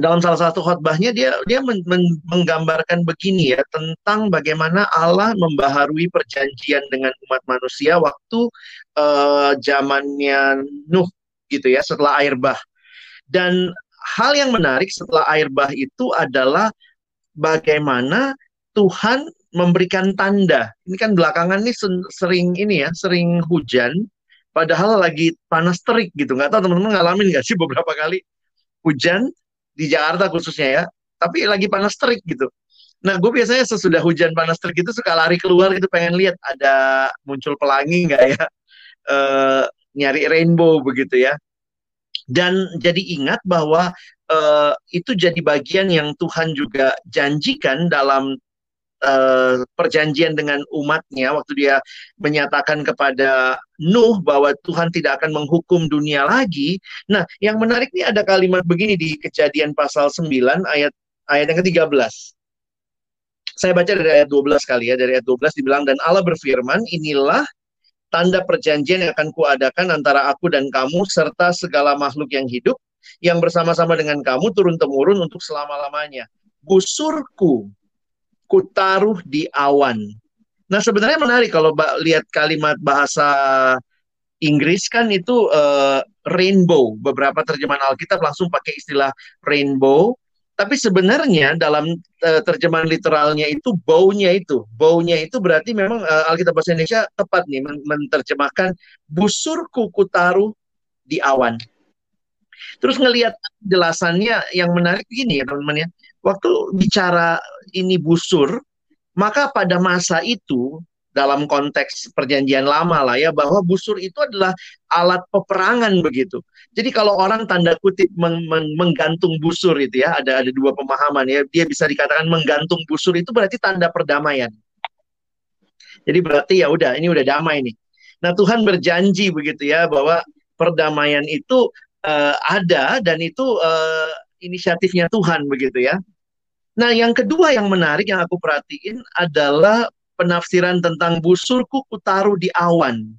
dalam salah satu khotbahnya dia dia men, men, menggambarkan begini ya tentang bagaimana Allah membaharui perjanjian dengan umat manusia waktu uh, zamannya Nuh gitu ya setelah air bah. Dan hal yang menarik setelah air bah itu adalah bagaimana Tuhan memberikan tanda. Ini kan belakangan ini sering ini ya sering hujan padahal lagi panas terik gitu. Nggak tahu teman-teman ngalamin nggak sih beberapa kali hujan di Jakarta khususnya ya, tapi lagi panas terik gitu. Nah, gue biasanya sesudah hujan panas terik itu suka lari keluar gitu pengen lihat ada muncul pelangi nggak ya, e, nyari rainbow begitu ya. Dan jadi ingat bahwa e, itu jadi bagian yang Tuhan juga janjikan dalam uh, perjanjian dengan umatnya waktu dia menyatakan kepada Nuh bahwa Tuhan tidak akan menghukum dunia lagi. Nah, yang menarik ini ada kalimat begini di Kejadian pasal 9 ayat ayat yang ke-13. Saya baca dari ayat 12 kali ya, dari ayat 12 dibilang dan Allah berfirman, inilah tanda perjanjian yang akan kuadakan antara aku dan kamu serta segala makhluk yang hidup yang bersama-sama dengan kamu turun temurun untuk selama-lamanya. Busurku kutaruh di awan. Nah sebenarnya menarik kalau lihat kalimat bahasa Inggris kan itu uh, rainbow. Beberapa terjemahan Alkitab langsung pakai istilah rainbow. Tapi sebenarnya dalam uh, terjemahan literalnya itu baunya itu, baunya itu berarti memang uh, Alkitab bahasa Indonesia tepat nih men menerjemahkan busurku kutaruh di awan. Terus ngelihat jelasannya yang menarik gini ya teman-teman ya waktu bicara ini busur, maka pada masa itu dalam konteks perjanjian lama lah ya bahwa busur itu adalah alat peperangan begitu. Jadi kalau orang tanda kutip meng meng menggantung busur itu ya ada ada dua pemahaman ya dia bisa dikatakan menggantung busur itu berarti tanda perdamaian. Jadi berarti ya udah ini udah damai nih. Nah Tuhan berjanji begitu ya bahwa perdamaian itu uh, ada dan itu uh, inisiatifnya Tuhan begitu ya. Nah, yang kedua yang menarik yang aku perhatiin adalah penafsiran tentang busurku kutaruh di awan.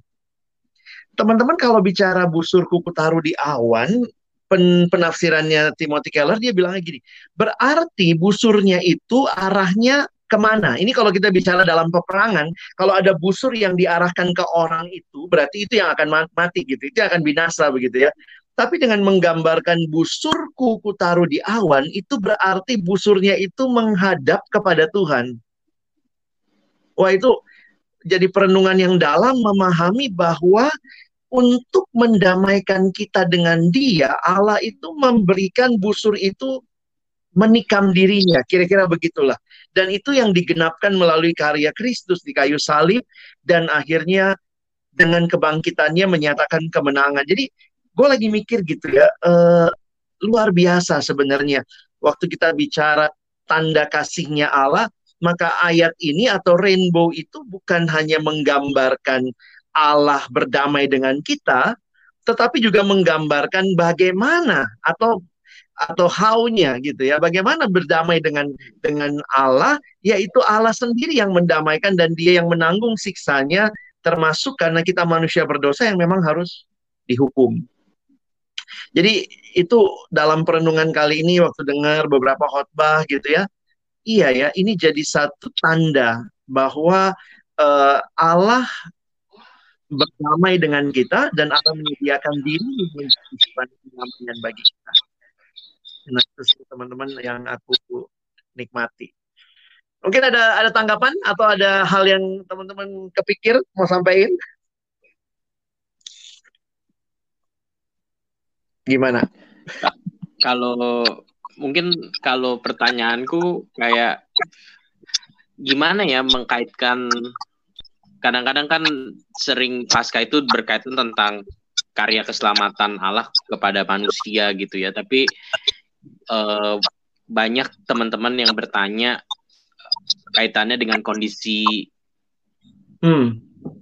Teman-teman kalau bicara busurku kutaruh di awan, pen penafsirannya Timothy Keller dia bilangnya gini, berarti busurnya itu arahnya ke mana? Ini kalau kita bicara dalam peperangan, kalau ada busur yang diarahkan ke orang itu, berarti itu yang akan mati gitu, itu yang akan binasa begitu ya. Tapi dengan menggambarkan busurku kutaruh di awan, itu berarti busurnya itu menghadap kepada Tuhan. Wah itu jadi perenungan yang dalam memahami bahwa untuk mendamaikan kita dengan dia, Allah itu memberikan busur itu menikam dirinya, kira-kira begitulah. Dan itu yang digenapkan melalui karya Kristus di kayu salib dan akhirnya dengan kebangkitannya menyatakan kemenangan. Jadi gue lagi mikir gitu ya, uh, luar biasa sebenarnya. Waktu kita bicara tanda kasihnya Allah, maka ayat ini atau rainbow itu bukan hanya menggambarkan Allah berdamai dengan kita, tetapi juga menggambarkan bagaimana atau atau how-nya gitu ya. Bagaimana berdamai dengan dengan Allah, yaitu Allah sendiri yang mendamaikan dan dia yang menanggung siksanya termasuk karena kita manusia berdosa yang memang harus dihukum. Jadi itu dalam perenungan kali ini waktu dengar beberapa khotbah gitu ya. Iya ya, ini jadi satu tanda bahwa uh, Allah berdamai dengan kita dan Allah menyediakan diri menjadi pengampunan bagi kita. Nah, itu teman-teman yang aku nikmati. Mungkin ada ada tanggapan atau ada hal yang teman-teman kepikir mau sampaikan? Gimana? Kalau mungkin kalau pertanyaanku kayak gimana ya mengkaitkan kadang-kadang kan sering pasca itu berkaitan tentang karya keselamatan Allah kepada manusia gitu ya tapi eh, banyak teman-teman yang bertanya kaitannya dengan kondisi hmm.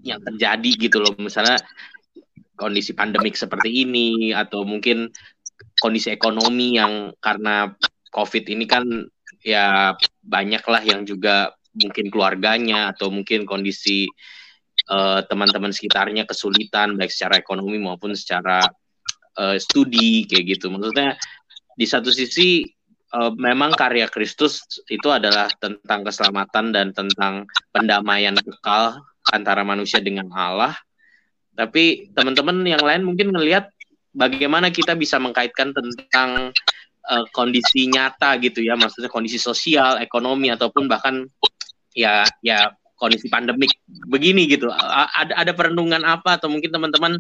yang terjadi gitu loh misalnya kondisi pandemik seperti ini atau mungkin kondisi ekonomi yang karena covid ini kan ya banyaklah yang juga mungkin keluarganya atau mungkin kondisi uh, teman-teman sekitarnya kesulitan baik secara ekonomi maupun secara uh, studi kayak gitu maksudnya di satu sisi uh, memang karya Kristus itu adalah tentang keselamatan dan tentang pendamaian kekal antara manusia dengan Allah. Tapi teman-teman yang lain mungkin ngelihat bagaimana kita bisa mengkaitkan tentang uh, kondisi nyata gitu ya, maksudnya kondisi sosial, ekonomi ataupun bahkan ya ya kondisi pandemik begini gitu. Ada ada perenungan apa atau mungkin teman-teman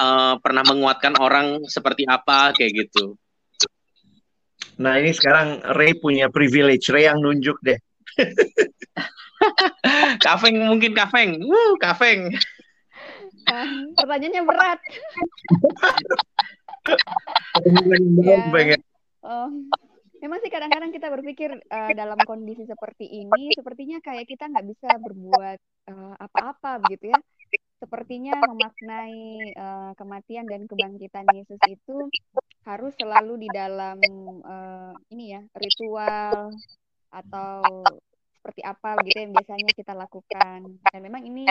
uh, pernah menguatkan orang seperti apa kayak gitu? Nah ini sekarang Ray punya privilege, Ray yang nunjuk deh. kafeng mungkin kafeng, uh kafeng. Uh, pertanyaannya berat. ya. Oh, memang sih kadang-kadang kita berpikir uh, dalam kondisi seperti ini, sepertinya kayak kita nggak bisa berbuat uh, apa-apa begitu ya sepertinya memaknai uh, kematian dan kebangkitan Yesus itu harus selalu di dalam uh, ini ya ritual atau seperti apa gitu yang biasanya kita lakukan dan memang ini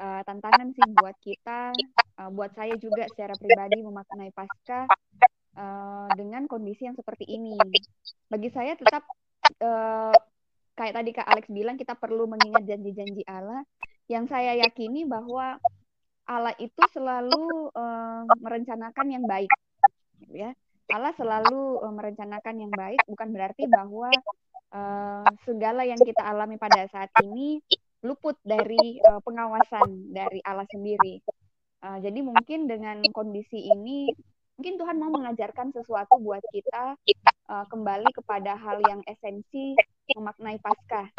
uh, tantangan sih buat kita uh, buat saya juga secara pribadi memaknai pasca uh, dengan kondisi yang seperti ini bagi saya tetap uh, kayak tadi Kak Alex bilang kita perlu mengingat janji-janji Allah yang saya yakini bahwa Allah itu selalu uh, merencanakan yang baik, ya. Allah selalu uh, merencanakan yang baik, bukan berarti bahwa uh, segala yang kita alami pada saat ini luput dari uh, pengawasan dari Allah sendiri. Uh, jadi mungkin dengan kondisi ini, mungkin Tuhan mau mengajarkan sesuatu buat kita uh, kembali kepada hal yang esensi memaknai Paskah,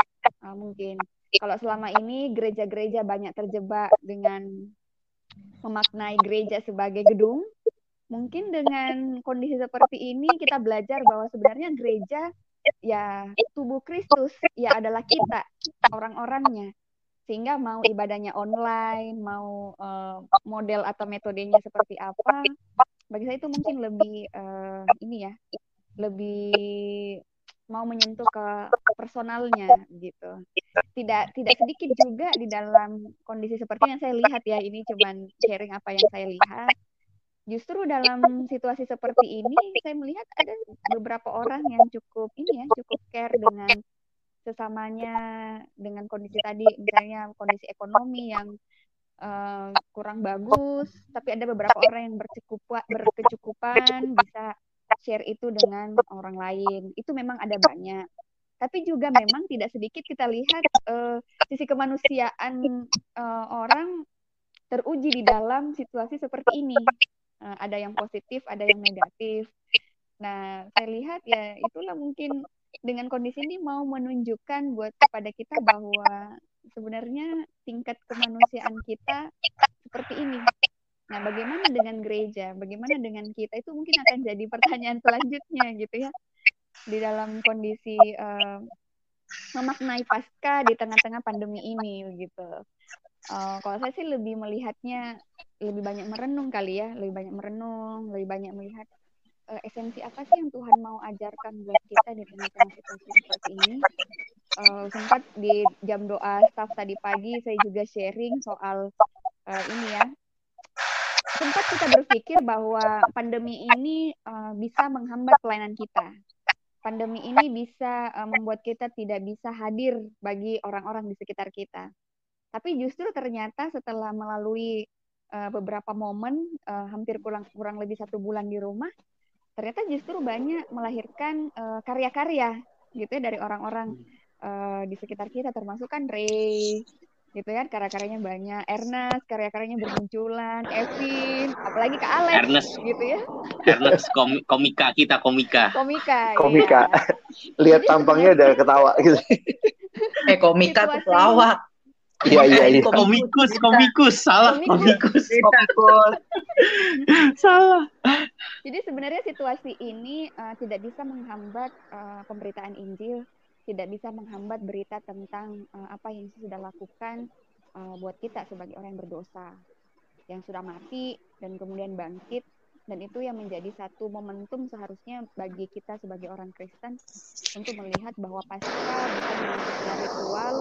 uh, mungkin kalau selama ini gereja-gereja banyak terjebak dengan memaknai gereja sebagai gedung, mungkin dengan kondisi seperti ini kita belajar bahwa sebenarnya gereja ya tubuh Kristus ya adalah kita orang-orangnya sehingga mau ibadahnya online mau uh, model atau metodenya seperti apa bagi saya itu mungkin lebih uh, ini ya lebih mau menyentuh ke personalnya gitu. Tidak tidak sedikit juga di dalam kondisi seperti yang saya lihat ya ini cuman sharing apa yang saya lihat. Justru dalam situasi seperti ini saya melihat ada beberapa orang yang cukup ini ya cukup care dengan sesamanya dengan kondisi tadi misalnya kondisi ekonomi yang uh, kurang bagus tapi ada beberapa orang yang berkecukupan berkecukupan bisa share itu dengan orang lain. Itu memang ada banyak. Tapi juga memang tidak sedikit kita lihat uh, sisi kemanusiaan uh, orang teruji di dalam situasi seperti ini. Uh, ada yang positif, ada yang negatif. Nah, saya lihat ya itulah mungkin dengan kondisi ini mau menunjukkan buat kepada kita bahwa sebenarnya tingkat kemanusiaan kita seperti ini Nah, bagaimana dengan gereja? Bagaimana dengan kita? Itu mungkin akan jadi pertanyaan selanjutnya gitu ya. Di dalam kondisi uh, memaknai pasca di tengah-tengah pandemi ini gitu. Uh, kalau saya sih lebih melihatnya lebih banyak merenung kali ya, lebih banyak merenung, lebih banyak melihat uh, esensi apa sih yang Tuhan mau ajarkan buat kita di tengah-tengah situasi seperti ini. Uh, sempat di jam doa staff tadi pagi saya juga sharing soal uh, ini ya sempat kita berpikir bahwa pandemi ini uh, bisa menghambat pelayanan kita. Pandemi ini bisa uh, membuat kita tidak bisa hadir bagi orang-orang di sekitar kita. Tapi justru ternyata setelah melalui uh, beberapa momen, uh, hampir kurang kurang lebih satu bulan di rumah, ternyata justru banyak melahirkan uh, karya-karya gitu ya dari orang-orang uh, di sekitar kita, termasuk kan Ray, gitu ya karya-karyanya banyak Ernest karya-karyanya bermunculan Evin apalagi ke Alex Ernest. gitu ya. Ernest kom komika kita komika. Komika komika. Ya. lihat tampangnya udah ketawa gitu. Eh komika tuh pelawak iya iya iya. Komikus komikus. Salah komikus. Komikus. salah. Jadi sebenarnya situasi ini uh, tidak bisa menghambat uh, pemberitaan Injil. Tidak bisa menghambat berita tentang uh, apa yang Yesus sudah lakukan uh, buat kita sebagai orang yang berdosa, yang sudah mati dan kemudian bangkit, dan itu yang menjadi satu momentum seharusnya bagi kita sebagai orang Kristen untuk melihat bahwa Paskah bukan ritual,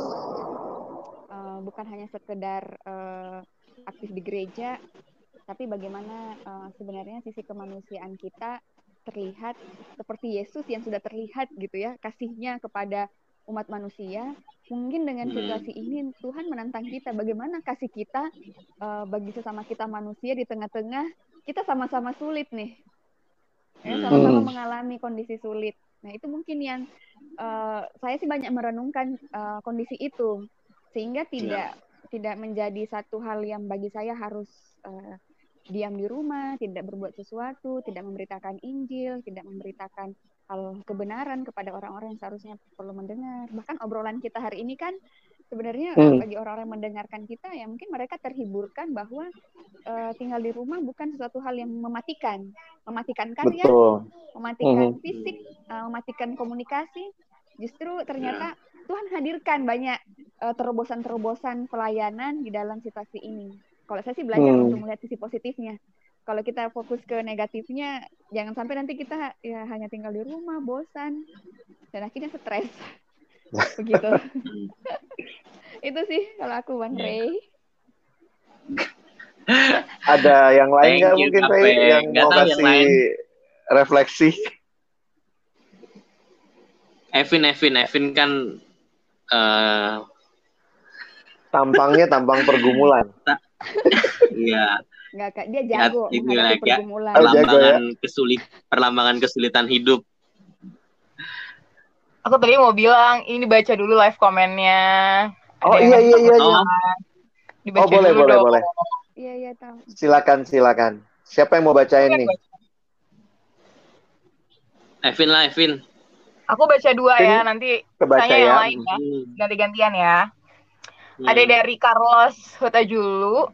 uh, bukan hanya sekedar uh, aktif di gereja, tapi bagaimana uh, sebenarnya sisi kemanusiaan kita terlihat seperti Yesus yang sudah terlihat gitu ya kasihnya kepada umat manusia mungkin dengan Hmm. situasi ini Tuhan menantang kita bagaimana kasih kita uh, bagi sesama kita manusia di tengah-tengah kita sama-sama sulit nih ya, Hmm. sama-sama Hmm. mengalami kondisi sulit nah itu mungkin yang uh, saya sih banyak merenungkan uh, kondisi itu sehingga tidak tidak menjadi satu hal yang bagi saya harus uh, diam di rumah, tidak berbuat sesuatu, tidak memberitakan Injil, tidak memberitakan hal kebenaran kepada orang-orang yang seharusnya perlu mendengar. Bahkan obrolan kita hari ini kan sebenarnya Hmm. bagi orang-orang yang mendengarkan kita ya mungkin mereka terhiburkan bahwa eh, tinggal di rumah bukan sesuatu hal yang mematikan, mematikan karya, betul mematikan Mhm. fisik, eh, mematikan komunikasi. Justru ternyata Tuhan hadirkan banyak eh, terobosan-terobosan pelayanan di dalam situasi ini. Kalau saya sih belajar Hmm. untuk melihat sisi positifnya. Kalau kita fokus ke negatifnya, jangan sampai nanti kita ya hanya tinggal di rumah, bosan, dan akhirnya stres. Begitu. Itu sih kalau aku Bang Ray. ada yang lain nggak mungkin. Ray yang mau yang kasih lain. refleksi Evin Evin Evin kan eh tampangnya tampang pergumulan ya Nggak, Kak. dia Ya, jago ini menghadapi lagi ya. pergumulan. Oh, jago ya. perlambangan kesulit perlambangan kesulitan hidup Aku tadi mau bilang ini baca dulu live komennya. Ada oh yang iya iya iya, iya. Oh, Dibaca oh boleh dulu boleh dong. boleh Iya, iya tahu. silakan silakan siapa yang mau bacain nih Evin lah Evin Aku baca dua ya, nanti kebaca tanya yang ya lain ya. Hmm. Ganti-gantian ya. Hmm. Ada dari Carlos Hutajulu.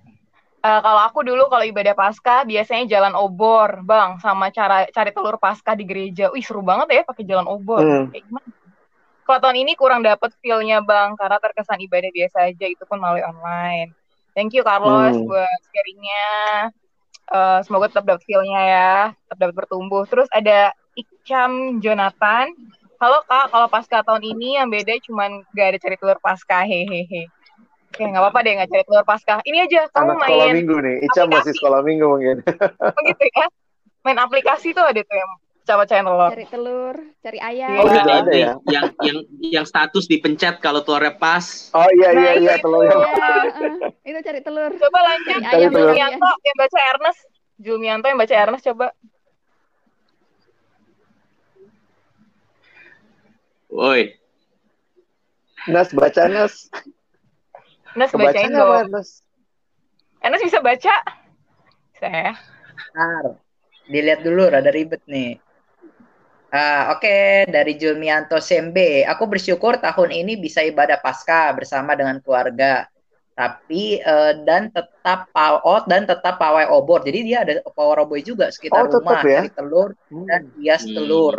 Eh, kalau aku dulu kalau ibadah Paskah biasanya jalan obor, Bang, sama cara cari telur Paskah di gereja. Wih, seru banget ya pakai jalan obor. Hmm. Kayak gimana? Kalau tahun ini kurang dapet feel-nya, Bang, karena terkesan ibadah biasa aja itu pun melalui online. Thank you Carlos Hmm. buat sharingnya. Eh, semoga tetap dapat feel-nya ya, tetap dapat bertumbuh. Terus ada Ikam Jonathan. Halo Kak, kalau Paskah tahun ini yang beda cuman gak ada cari telur Paskah, hehehe. Oke, nggak apa-apa deh nggak cari telur Paskah. Ini aja, kamu anak sekolah main minggu nih Ica masih aplikasi. sekolah minggu mungkin apa gitu ya. Main aplikasi tuh ada tuh yang cawa-cawain telur. Cari telur, cari ayam. Oh, gitu ada ya? yang yang yang status dipencet kalau telurnya pas oh iya Nah, iya iya itu. telurnya Iya, eh, itu cari telur. Coba lanjut, Cari ayam telur. Julmianto yang baca Ernest. Julmianto yang baca Ernest coba. Woi Nas baca Nas Ernest bacain dong. Nas Ernest bisa baca? Saya. Bentar. Dilihat dulu, rada ribet nih. Ah, Oke, dari Julmianto Sembe. Aku bersyukur tahun ini bisa ibadah Paskah bersama dengan keluarga. Tapi eh, dan tetap paw- oh, dan tetap pawai obor. Jadi dia ada pawai obor juga sekitar Oh, rumah, ya? cari telur Hmm. dan hias Hmm. telur.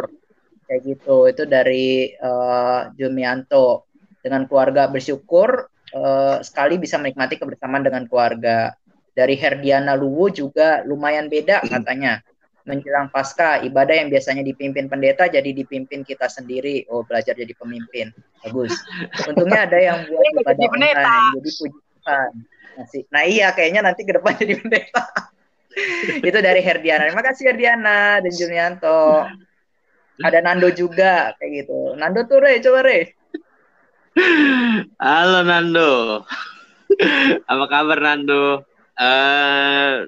Kayak gitu. Itu dari eh, Julmianto. Dengan keluarga bersyukur eh, sekali bisa menikmati kebersamaan dengan keluarga. Dari Herdiana Luwu juga lumayan beda katanya. Menjelang pasca ibadah yang biasanya dipimpin pendeta jadi dipimpin kita sendiri. Oh, belajar jadi pemimpin. Bagus. Untungnya ada yang buat ibadah jadi pendeta. online. Jadi puji Tuhan. Masih. Nah iya, kayaknya nanti ke depan jadi pendeta. Itu dari Herdiana. Terima kasih Herdiana dan Junianto. Ada Nando juga kayak gitu. Nando tuh Re, coba Re. halo Nando Apa kabar Nando? Uh,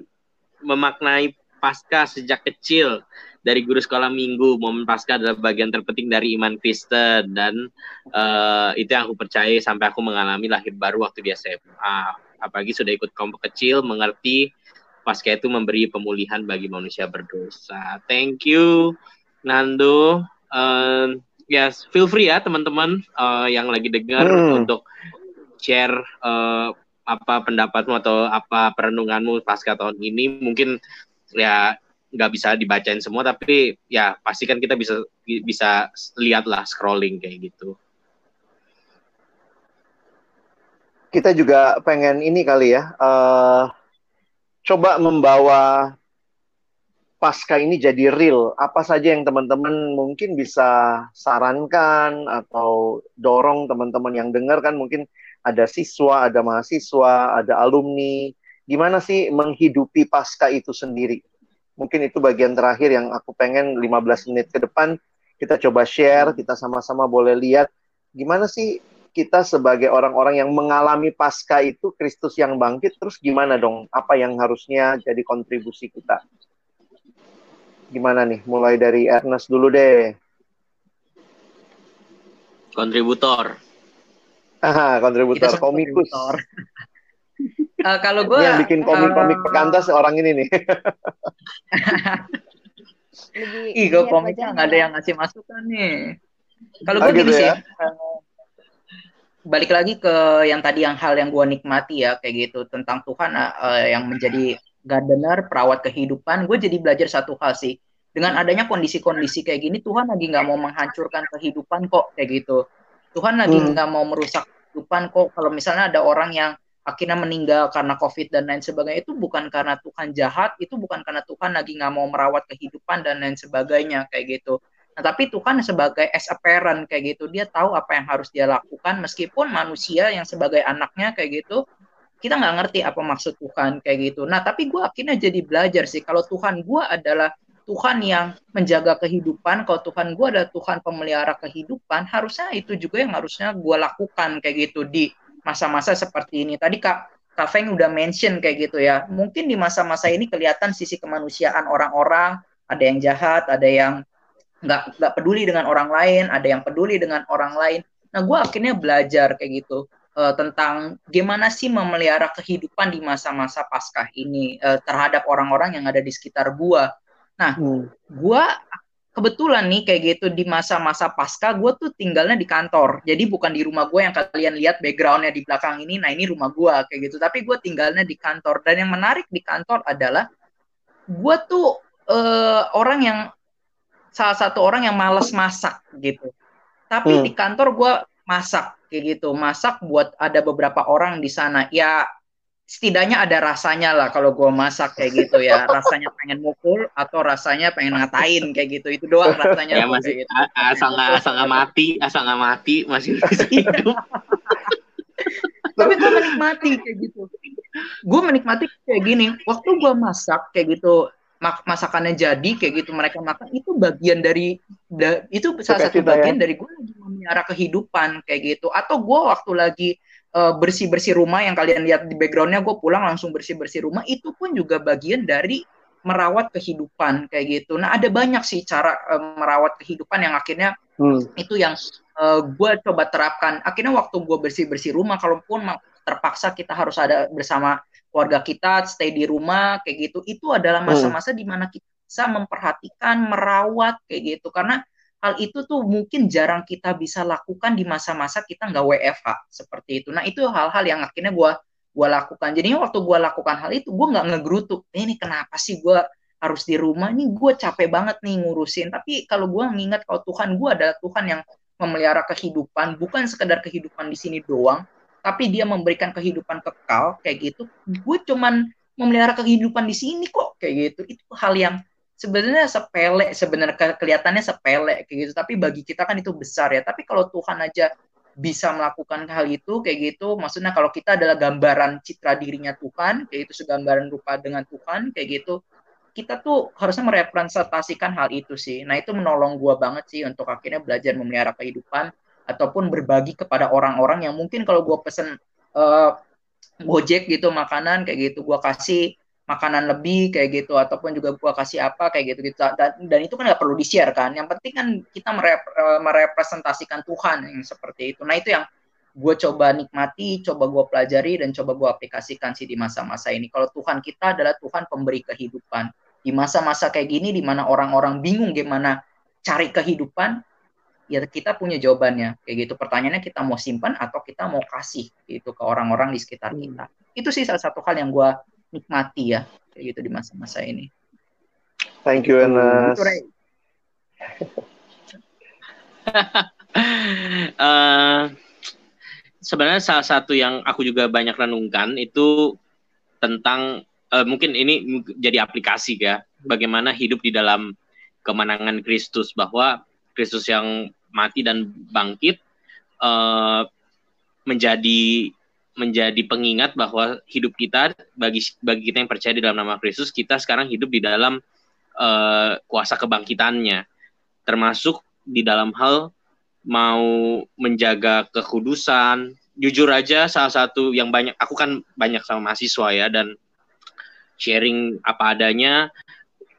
memaknai pasca sejak kecil dari guru sekolah minggu momen pasca adalah bagian terpenting dari iman Kristen dan uh, itu yang aku percaya sampai aku mengalami lahir baru waktu di SMA apalagi sudah ikut kelompok kecil mengerti pasca itu memberi pemulihan bagi manusia berdosa thank you Nando uh, yes feel free ya teman-teman uh, yang lagi dengar hmm. untuk share uh, apa pendapatmu atau apa perenunganmu pasca tahun ini mungkin ya nggak bisa dibacain semua tapi ya pasti kan kita bisa bisa lihat lah scrolling kayak gitu kita juga pengen ini kali ya uh, coba membawa pasca ini jadi real? Apa saja yang teman-teman mungkin bisa sarankan atau dorong teman-teman yang dengar? Kan mungkin ada siswa ada mahasiswa ada alumni. Gimana sih menghidupi pasca itu sendiri? Mungkin itu bagian terakhir yang aku pengen 15 menit ke depan kita coba share, kita sama-sama boleh lihat. Gimana sih kita sebagai orang-orang yang mengalami pasca itu Kristus yang bangkit terus gimana dong? Apa yang harusnya jadi kontribusi kita gimana nih mulai dari Ernest dulu deh kontributor ah kontributor komikus uh, kalau gue yang bikin komik-komik uh, pekantas orang ini nih. Ih, gue komiknya nggak ada yang ngasih masukan nih. Kalau gue gitu, sih, ya? uh, balik lagi ke yang tadi yang hal yang gue nikmati ya kayak gitu tentang Tuhan uh, yang menjadi gardener, perawat kehidupan. Gue jadi belajar satu hal sih. Dengan adanya kondisi-kondisi kayak gini, Tuhan lagi nggak mau menghancurkan kehidupan kok kayak gitu. Tuhan lagi hmm. nggak hmm. mau merusak kehidupan kok. Kalau misalnya ada orang yang akhirnya meninggal karena COVID dan lain sebagainya itu bukan karena Tuhan jahat, itu bukan karena Tuhan lagi nggak mau merawat kehidupan dan lain sebagainya kayak gitu. Nah, tapi Tuhan sebagai as a parent kayak gitu, dia tahu apa yang harus dia lakukan meskipun manusia yang sebagai anaknya kayak gitu, kita nggak ngerti apa maksud Tuhan kayak gitu. Nah, tapi gue akhirnya jadi belajar sih kalau Tuhan gue adalah Tuhan yang menjaga kehidupan, kalau Tuhan gue adalah Tuhan pemelihara kehidupan, harusnya itu juga yang harusnya gue lakukan kayak gitu di masa-masa seperti ini. Tadi Kak Kak Feng udah mention kayak gitu ya. Mungkin di masa-masa ini kelihatan sisi kemanusiaan orang-orang, ada yang jahat, ada yang nggak nggak peduli dengan orang lain, ada yang peduli dengan orang lain. Nah, gue akhirnya belajar kayak gitu uh, tentang gimana sih memelihara kehidupan di masa-masa paskah ini uh, terhadap orang-orang yang ada di sekitar gue. Nah, hmm. gue kebetulan nih kayak gitu di masa-masa pasca gue tuh tinggalnya di kantor jadi bukan di rumah gue yang kalian lihat backgroundnya di belakang ini nah ini rumah gue kayak gitu tapi gue tinggalnya di kantor dan yang menarik di kantor adalah gue tuh uh, orang yang salah satu orang yang males masak gitu tapi hmm. di kantor gue masak kayak gitu. Masak buat ada beberapa orang di sana. Ya setidaknya ada rasanya lah kalau gue masak kayak gitu ya. Rasanya pengen mukul atau rasanya pengen ngatain kayak gitu. Itu doang rasanya ya masih gitu. asal nggak asal nggak mati asal nggak mati masih hidup. Tapi gue menikmati kayak gitu. Gue menikmati kayak gini. Waktu gue masak kayak gitu mak masakannya jadi kayak gitu mereka makan itu bagian dari da, itu salah satu bagian ya. dari gue lagi memelihara kehidupan kayak gitu atau gue waktu lagi uh, bersih-bersih rumah yang kalian lihat di backgroundnya gue pulang langsung bersih-bersih rumah itu pun juga bagian dari merawat kehidupan kayak gitu. Nah ada banyak sih cara uh, merawat kehidupan yang akhirnya hmm. itu yang uh, gue coba terapkan. Akhirnya waktu gue bersih-bersih rumah, kalaupun terpaksa kita harus ada bersama keluarga kita, stay di rumah kayak gitu, itu adalah hmm. masa-masa hmm. di mana kita bisa memperhatikan, merawat kayak gitu. Karena hal itu tuh mungkin jarang kita bisa lakukan di masa-masa kita nggak WFH seperti itu. Nah itu hal-hal yang akhirnya gue gua lakukan. Jadinya waktu gue lakukan hal itu gue nggak ngegerutuk. Eh, ini kenapa sih gue harus di rumah? Ini gue capek banget nih ngurusin. Tapi kalau gue mengingat kalau Tuhan gue adalah Tuhan yang memelihara kehidupan, bukan sekedar kehidupan di sini doang, tapi dia memberikan kehidupan kekal kayak gitu. Gue cuman memelihara kehidupan di sini kok kayak gitu. Itu hal yang sebenarnya sepele sebenarnya kelihatannya sepele kayak gitu tapi bagi kita kan itu besar ya tapi kalau Tuhan aja bisa melakukan hal itu kayak gitu maksudnya kalau kita adalah gambaran citra dirinya Tuhan kayak itu segambaran rupa dengan Tuhan kayak gitu kita tuh harusnya merepresentasikan hal itu sih nah itu menolong gua banget sih untuk akhirnya belajar memelihara kehidupan ataupun berbagi kepada orang-orang yang mungkin kalau gua pesen uh, gojek gitu makanan kayak gitu gue kasih makanan lebih kayak gitu ataupun juga gue kasih apa kayak gitu gitu dan, dan itu kan nggak perlu di share kan yang penting kan kita merep, eh, merepresentasikan Tuhan yang seperti itu nah itu yang gue coba nikmati, coba gue pelajari dan coba gue aplikasikan sih di masa-masa ini. Kalau Tuhan kita adalah Tuhan pemberi kehidupan. Di masa-masa kayak gini, di mana orang-orang bingung gimana cari kehidupan, ya kita punya jawabannya. Kayak gitu. Pertanyaannya kita mau simpan atau kita mau kasih gitu ke orang-orang di sekitar hmm. kita. Itu sih salah satu hal yang gue nikmati ya, kayak gitu di masa-masa ini. Thank you, Enes. uh, sebenarnya salah satu yang aku juga banyak renungkan itu tentang uh, mungkin ini jadi aplikasi ya bagaimana hidup di dalam kemenangan Kristus bahwa Kristus yang mati dan bangkit uh, menjadi menjadi pengingat bahwa hidup kita bagi bagi kita yang percaya di dalam nama Kristus kita sekarang hidup di dalam uh, kuasa kebangkitannya termasuk di dalam hal mau menjaga kekudusan. Jujur aja salah satu yang banyak aku kan banyak sama mahasiswa ya dan sharing apa adanya.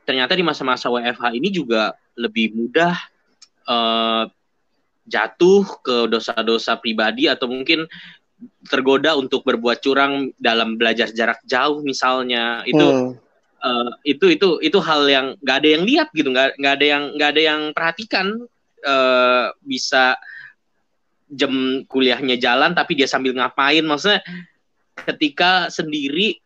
Ternyata di masa-masa WFH ini juga lebih mudah uh, jatuh ke dosa-dosa pribadi atau mungkin tergoda untuk berbuat curang dalam belajar jarak jauh misalnya. Itu hmm. uh, itu itu itu hal yang nggak ada yang lihat gitu nggak nggak ada yang nggak ada yang perhatikan. Uh, bisa jam kuliahnya jalan tapi dia sambil ngapain. Maksudnya ketika sendiri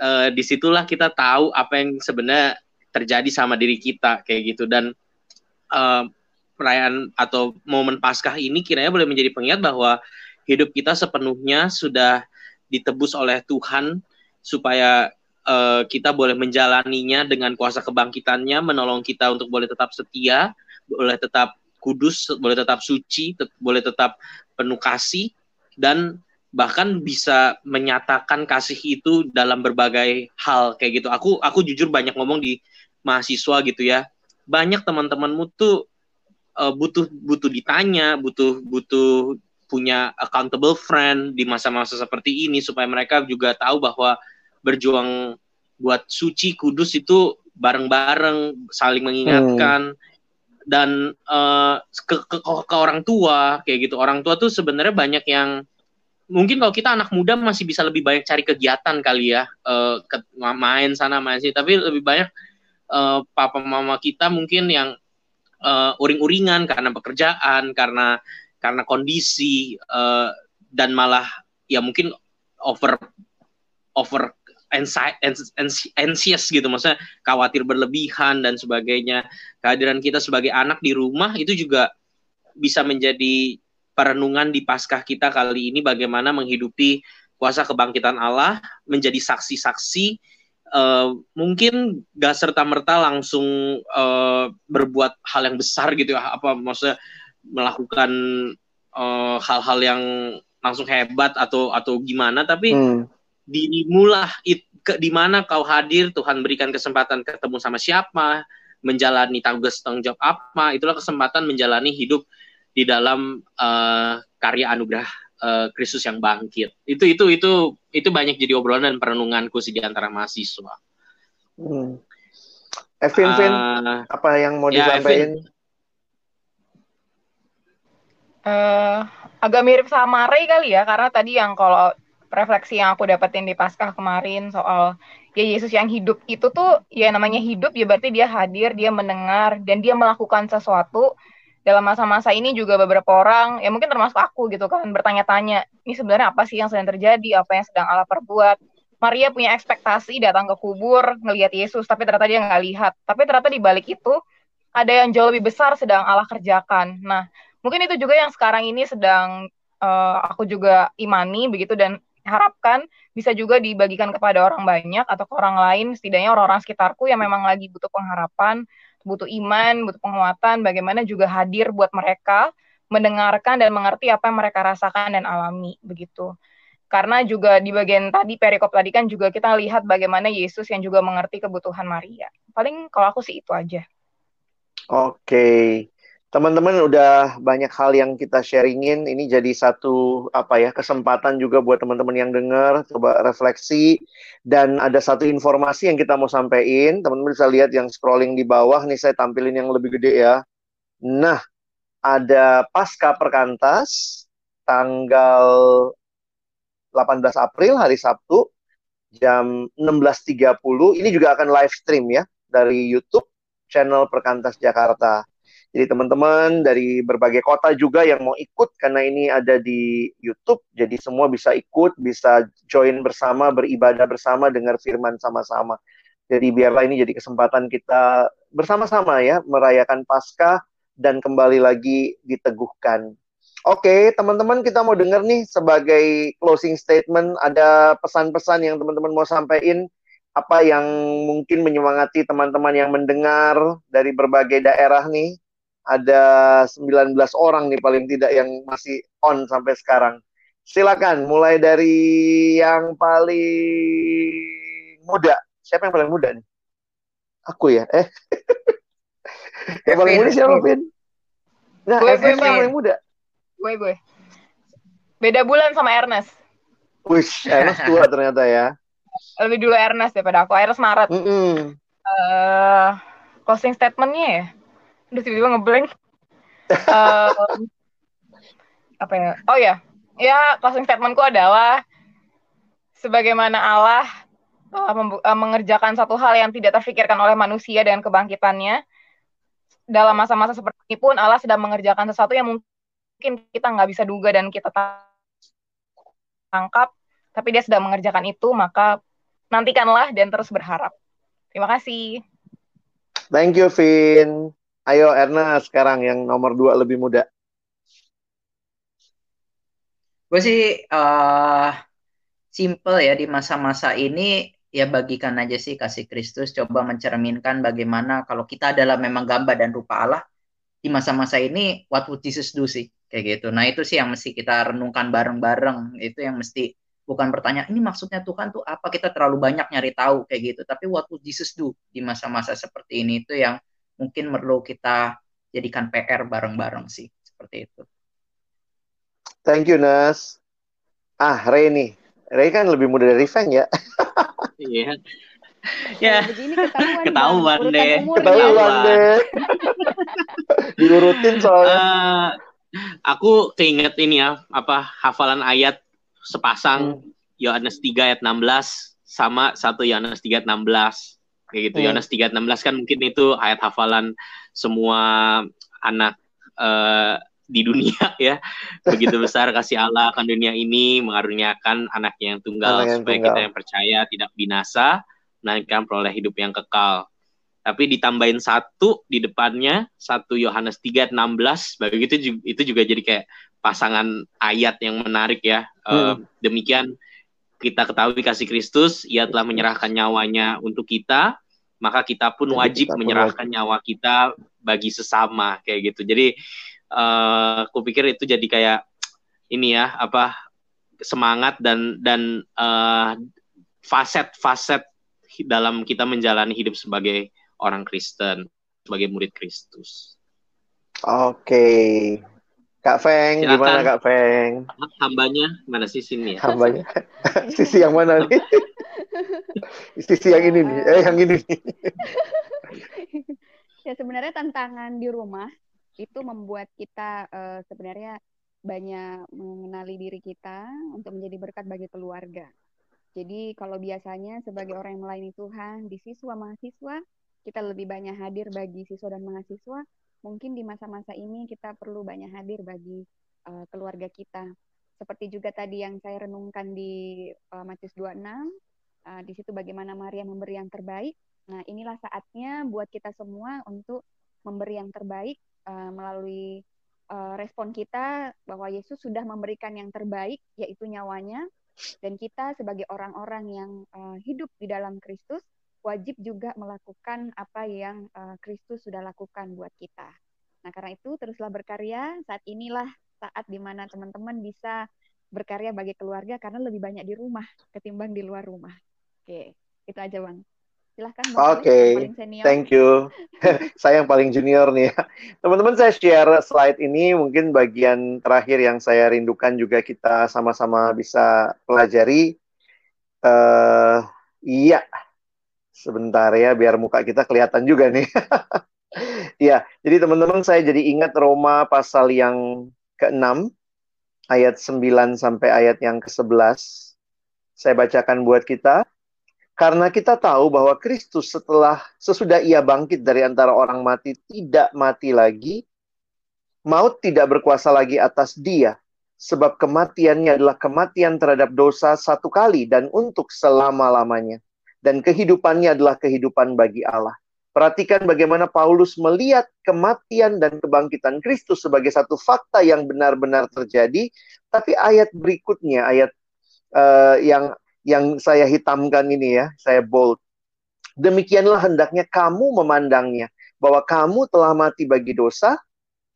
uh, di situlah kita tahu apa yang sebenarnya terjadi sama diri kita kayak gitu. Dan uh, perayaan atau momen Paskah ini kiranya boleh menjadi pengingat bahwa hidup kita sepenuhnya sudah ditebus oleh Tuhan supaya uh, kita boleh menjalaninya dengan kuasa kebangkitannya menolong kita untuk boleh tetap setia boleh tetap kudus, boleh tetap suci, tet boleh tetap penuh kasih dan bahkan bisa menyatakan kasih itu dalam berbagai hal kayak gitu. Aku aku jujur banyak ngomong di mahasiswa gitu ya. Banyak teman-temanmu tuh uh, butuh butuh ditanya, butuh butuh punya accountable friend di masa-masa seperti ini supaya mereka juga tahu bahwa berjuang buat suci kudus itu bareng-bareng saling mengingatkan. Hmm dan uh, ke, ke ke orang tua kayak gitu. Orang tua tuh sebenarnya banyak yang mungkin kalau kita anak muda masih bisa lebih banyak cari kegiatan kali ya uh, ke, main sana main sini. Tapi lebih banyak uh, papa mama kita mungkin yang uh, uring-uringan karena pekerjaan karena karena kondisi uh, dan malah ya mungkin over over anxious gitu. Maksudnya khawatir berlebihan dan sebagainya. Kehadiran kita sebagai anak di rumah itu juga bisa menjadi perenungan di paskah kita kali ini bagaimana menghidupi kuasa kebangkitan Allah menjadi saksi-saksi uh, mungkin gak serta merta langsung uh, berbuat hal yang besar gitu ya. Apa maksudnya melakukan eh, hal-hal uh, yang langsung hebat atau atau gimana. Tapi hmm. dirimulah it, ke, di mana kau hadir Tuhan berikan kesempatan ketemu sama siapa menjalani tugas tanggung jawab apa. Itulah kesempatan menjalani hidup di dalam uh, karya anugerah uh, Kristus yang bangkit itu itu itu itu banyak jadi obrolan dan perenunganku sih di antara mahasiswa. Hmm. Evin, uh, apa yang mau ya, disampaikan? Uh, agak mirip sama Ray kali ya karena tadi yang kalau refleksi yang aku dapetin di Paskah kemarin soal ya Yesus yang hidup itu tuh ya namanya hidup ya berarti dia hadir, dia mendengar dan dia melakukan sesuatu dalam masa-masa ini juga beberapa orang ya mungkin termasuk aku gitu kan bertanya-tanya ini sebenarnya apa sih yang sedang terjadi, apa yang sedang Allah perbuat. Maria punya ekspektasi datang ke kubur ngelihat Yesus tapi ternyata dia nggak lihat. Tapi ternyata di balik itu ada yang jauh lebih besar sedang Allah kerjakan. Nah, mungkin itu juga yang sekarang ini sedang uh, aku juga imani begitu dan harapkan bisa juga dibagikan kepada orang banyak atau ke orang lain, setidaknya orang-orang sekitarku yang memang lagi butuh pengharapan, butuh iman, butuh penguatan, bagaimana juga hadir buat mereka, mendengarkan dan mengerti apa yang mereka rasakan dan alami, begitu. Karena juga di bagian tadi, perikop tadi kan juga kita lihat bagaimana Yesus yang juga mengerti kebutuhan Maria. Paling kalau aku sih itu aja. Oke. Teman-teman udah banyak hal yang kita sharingin. Ini jadi satu apa ya kesempatan juga buat teman-teman yang dengar coba refleksi dan ada satu informasi yang kita mau sampaikan. Teman-teman bisa lihat yang scrolling di bawah nih saya tampilin yang lebih gede ya. Nah, ada pasca perkantas tanggal 18 April hari Sabtu jam 16.30. Ini juga akan live stream ya dari YouTube channel Perkantas Jakarta. Jadi teman-teman dari berbagai kota juga yang mau ikut karena ini ada di YouTube, jadi semua bisa ikut, bisa join bersama, beribadah bersama, dengar firman sama-sama. Jadi biarlah ini jadi kesempatan kita bersama-sama ya merayakan Paskah dan kembali lagi diteguhkan. Oke, teman-teman kita mau dengar nih sebagai closing statement ada pesan-pesan yang teman-teman mau sampaikan apa yang mungkin menyemangati teman-teman yang mendengar dari berbagai daerah nih ada 19 orang nih paling tidak yang masih on sampai sekarang. Silakan mulai dari yang paling muda. Siapa yang paling muda nih? Aku ya. Eh. yang paling muda siapa, Vin? Nah, gue, gue, yang paling muda. Gue, gue. Beda bulan sama Ernest. Wish, Ernest tua ternyata ya. Lebih dulu Ernest daripada aku. Ernest Maret. Mm -mm. Uh, closing statementnya ya? Udah tiba-tiba ngeblank. Um, apa ya? Oh ya ya closing statementku adalah sebagaimana Allah uh, mengerjakan satu hal yang tidak terfikirkan oleh manusia dengan kebangkitannya dalam masa-masa seperti ini pun Allah sedang mengerjakan sesuatu yang mungkin kita nggak bisa duga dan kita tangkap tapi dia sedang mengerjakan itu maka nantikanlah dan terus berharap. Terima kasih. Thank you Vin Ayo Erna sekarang yang nomor dua lebih muda. Gue sih uh, simple ya di masa-masa ini ya bagikan aja sih kasih Kristus coba mencerminkan bagaimana kalau kita adalah memang gambar dan rupa Allah di masa-masa ini what would Jesus do sih? Kayak gitu. Nah itu sih yang mesti kita renungkan bareng-bareng. Itu yang mesti bukan bertanya ini maksudnya Tuhan tuh apa? Kita terlalu banyak nyari tahu kayak gitu. Tapi what would Jesus do di masa-masa seperti ini? Itu yang mungkin perlu kita jadikan PR bareng-bareng sih seperti itu. Thank you Nas. Ah Ray nih, Ray kan lebih muda dari Feng ya. Iya. Ya. Begini ketahuan, ketahuan deh. Ketahuan deh. Diurutin soalnya. Uh, aku keinget ini ya, apa hafalan ayat sepasang hmm. Yohanes hmm. 3 ayat 16 sama satu Yohanes 3 ayat 16 kayak gitu. Hmm. Yohanes 3:16 kan mungkin itu ayat hafalan semua anak uh, di dunia ya. Begitu besar kasih Allah akan dunia ini mengaruniakan anaknya yang tunggal Anak yang supaya tunggal. kita yang percaya tidak binasa melainkan peroleh hidup yang kekal. Tapi ditambahin satu di depannya, satu Yohanes 3:16, begitu itu juga jadi kayak pasangan ayat yang menarik ya. Hmm. Uh, demikian kita ketahui kasih Kristus, ia telah menyerahkan nyawanya untuk kita maka kita pun Jadi wajib kita menyerahkan wajib. nyawa kita bagi sesama kayak gitu. Jadi uh, aku pikir itu jadi kayak ini ya apa semangat dan dan uh, faset-faset dalam kita menjalani hidup sebagai orang Kristen, sebagai murid Kristus. Oke. Kak Feng, Silakan. gimana Kak Feng? Hambanya mana sih sini ya? Hambanya. Sisi yang mana nih? Sisi yang ini nih, eh yang ini nih. ya sebenarnya tantangan di rumah itu membuat kita uh, sebenarnya banyak mengenali diri kita untuk menjadi berkat bagi keluarga. Jadi kalau biasanya sebagai orang yang melayani Tuhan di siswa mahasiswa kita lebih banyak hadir bagi siswa dan mahasiswa. Mungkin di masa-masa ini kita perlu banyak hadir bagi uh, keluarga kita. Seperti juga tadi yang saya renungkan di uh, Matius 26 Uh, di situ bagaimana Maria memberi yang terbaik. Nah, inilah saatnya buat kita semua untuk memberi yang terbaik uh, melalui uh, respon kita bahwa Yesus sudah memberikan yang terbaik, yaitu nyawanya. Dan kita sebagai orang-orang yang uh, hidup di dalam Kristus, wajib juga melakukan apa yang uh, Kristus sudah lakukan buat kita. Nah, karena itu teruslah berkarya. Saat inilah saat di mana teman-teman bisa berkarya bagi keluarga karena lebih banyak di rumah ketimbang di luar rumah. Oke, itu aja Bang. Silahkan Oke, okay. thank you. saya yang paling junior nih ya. Teman-teman saya share slide ini mungkin bagian terakhir yang saya rindukan juga kita sama-sama bisa pelajari. Uh, iya, sebentar ya biar muka kita kelihatan juga nih. Iya, jadi teman-teman saya jadi ingat Roma pasal yang ke-6 ayat 9 sampai ayat yang ke-11. Saya bacakan buat kita. Karena kita tahu bahwa Kristus setelah sesudah ia bangkit dari antara orang mati tidak mati lagi, maut tidak berkuasa lagi atas dia, sebab kematiannya adalah kematian terhadap dosa satu kali dan untuk selama-lamanya, dan kehidupannya adalah kehidupan bagi Allah. Perhatikan bagaimana Paulus melihat kematian dan kebangkitan Kristus sebagai satu fakta yang benar-benar terjadi, tapi ayat berikutnya, ayat uh, yang yang saya hitamkan ini ya, saya bold. Demikianlah hendaknya kamu memandangnya, bahwa kamu telah mati bagi dosa,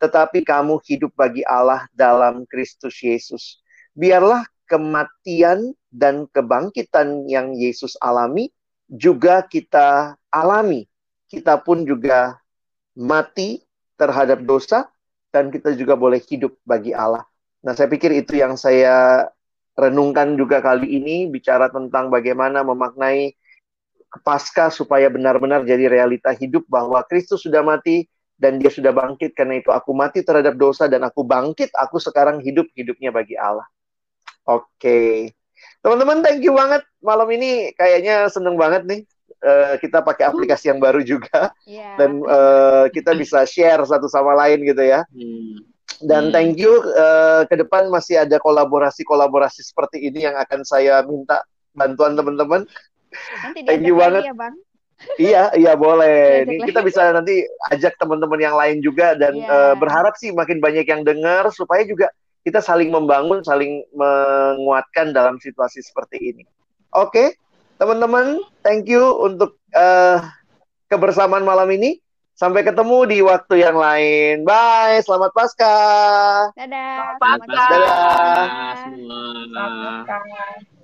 tetapi kamu hidup bagi Allah dalam Kristus Yesus. Biarlah kematian dan kebangkitan yang Yesus alami juga kita alami. Kita pun juga mati terhadap dosa dan kita juga boleh hidup bagi Allah. Nah, saya pikir itu yang saya renungkan juga kali ini bicara tentang bagaimana memaknai pasca supaya benar-benar jadi realita hidup bahwa Kristus sudah mati dan dia sudah bangkit karena itu aku mati terhadap dosa dan aku bangkit aku sekarang hidup hidupnya bagi Allah. Oke. Okay. Teman-teman thank you banget malam ini kayaknya seneng banget nih uh, kita pakai aplikasi yang baru juga yeah. dan uh, kita bisa share satu sama lain gitu ya. Hmm. Dan hmm. thank you uh, ke depan masih ada kolaborasi-kolaborasi seperti ini yang akan saya minta bantuan teman-teman. Thank you banget. Ya, Bang. iya, iya boleh. Ini kita bisa nanti ajak teman-teman yang lain juga dan yeah. uh, berharap sih makin banyak yang dengar supaya juga kita saling membangun, saling menguatkan dalam situasi seperti ini. Oke, okay, teman-teman, thank you untuk uh, kebersamaan malam ini. Sampai ketemu di waktu yang lain. Bye, selamat Pasca. Dadah. Selamat Pasca. Dadah. Selamat Pasca.